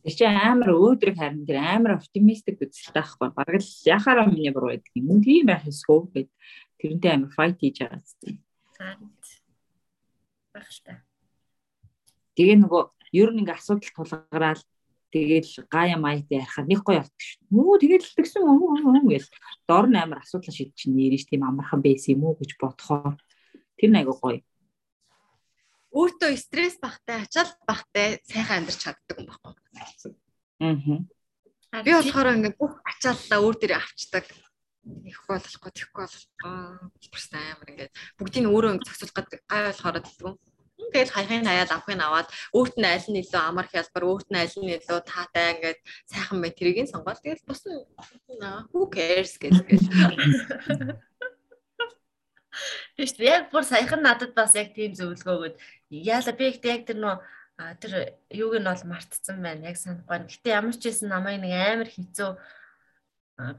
Тэр чинь амар өөдрөг харин тэр амар оптимистик үзэлтэй байхгүй. Бараг л яхаараа миний буруу гэдэг юм. Тийм байх ёсгүй гэд тэрнтэй амар файт хийж байгаа зү. Багштай. Тэгээ нөгөө ер нь ингээ асуудал тулгараал тэгэл гая майтай ярихаар нэг гоё болт шүү. Мүү тэгэл тэгсэн юм уу гэл дор нь амар асуудал шийдэж чинь нэрэж тийм амархан байсан юм уу гэж бодохоор тэр нэг гоё өөртөө стресс багтай, ачаал багтай сайхан амьдарч чаддаг юм баггүй. Аа. Би болохоор ингээд бүх ачааллаа өөр дээрээ авчдаг. Их болохгүй, тэхгүй болохгүй. Просто амар ингээд бүгдийг нь өөрөө зохицуулах гэдэг гай болохоор тэгдэг. Тэгэл хаяхын хаяад авахын аваад өөрт нь аль нь илүү амар хялбар, өөрт нь аль нь илүү таатай ингээд сайхан бай тэрийг нь сонгоод тэгэл бус who cares гэдэг. Тийш яг бүр саяхан надад бас яг тийм зөвлөгөө өгöd. Яала би ихтэй яг тэр нөө тэр юуг нь бол мартцсан байна. Яг санахгүй. Гэтэ ямар ч байсан намайг нэг амар хэцүү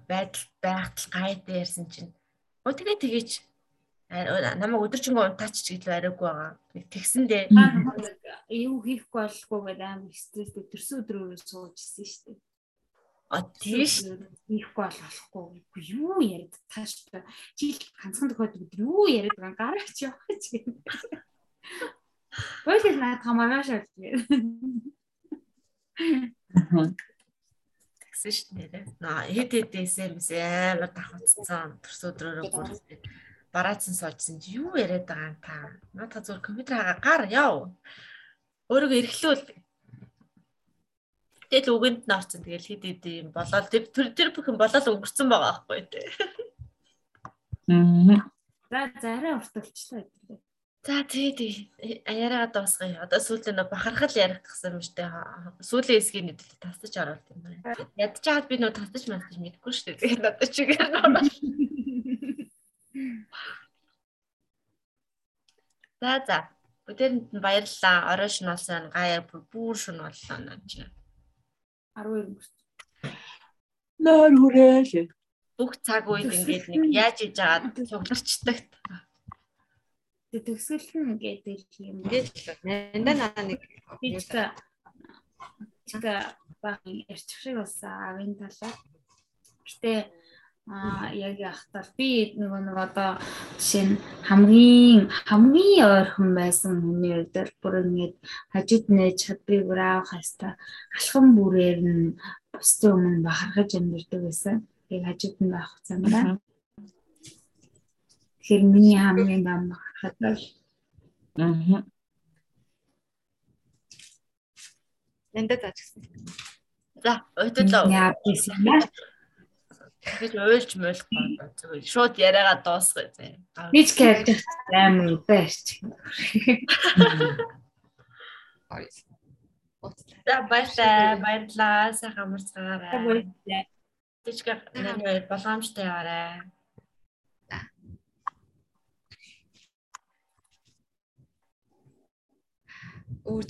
байдал байхтал гайд ярьсан чинь. Өө тэгээ тэгээч намайг өдөржингөө унтаач ч гэлээ арайгүй байгаа. Тэгсэн дээ. Юу хийхгүй болохгүй гэдэг амар стресстэй төрсөн өдрөөр суужсэн шүү дээ. А тийш хийхгүй болохгүй. Юу яриад тааш чи ганцхан тохиолдолд юу яриад байгаа гараач яваач гэх. Боёс наад хамаагаа шалж. Тэгсэн шүү дээ. Наа хэд хэдээсээ мэсээ амар давхацсан төрс өдрөөрөө бүр бараацсан суужсан чи юу яриад байгаа юм та. Наад зүгээр компьютер хагаа гар яв. Өөрийгөө эргэлүүл Тэгэл үгэнд нь орсон. Тэгэл хэд хэд юм болоод тэр тэр бүхэн болоод өнгөрцөн байгаа байхгүй тий. За зарай урталчлаа гэдэг. За тий тий яриагаа дуусгая. Одоо сүүлдээ нөө бахархал ярих гэсэн юм штэ. Сүүлийн хэсгийг нэдэлт тасч оруулт юм байна. Ядчаад би нөө тасч мастаж мэдэхгүй штэ. Тэгээд надад чигээр нөө. За за. Бүгдэнд нь баярлалаа. Орой шин болсон гаяа бүр шин боллоо наа чи. 12 өнгөрч. Наар хүрээл. Бүх цаг үед ингээд нэг яаж иж агаад цугларчдаг. Төгсгөл нь гэдэг юм. Нандаа наа нэг чига чига баг ярьчих шиг болсон авийн талаа. Гэтэ Аа яг яхтаа би нөгөө нэг одоо жишээ нь хамгийн хамгийн ойрхон байсан хүний үед л бүр ингэж хажууд нээж чадварыг бүр аав хаста алхам бүрээр нь бусдын өмнө бахархаж амьдэрдэг байсан. Яг хажууд нь байх замаараа. Тэгэхээр миний хамгийн дам бахархад бол Аа. Нэнда заажсан. За, өдөдлөө. яа гэсэн юм аа. Бид уйлж муулахгүй зүгээр шууд яриагаа дуусгая зэ. Би ч гэж амар удааш. За баярлаа. Баярлаа. Сайхан амарцгаарай. Тэчгээ нэр болгоомжтой яваарай. Өөр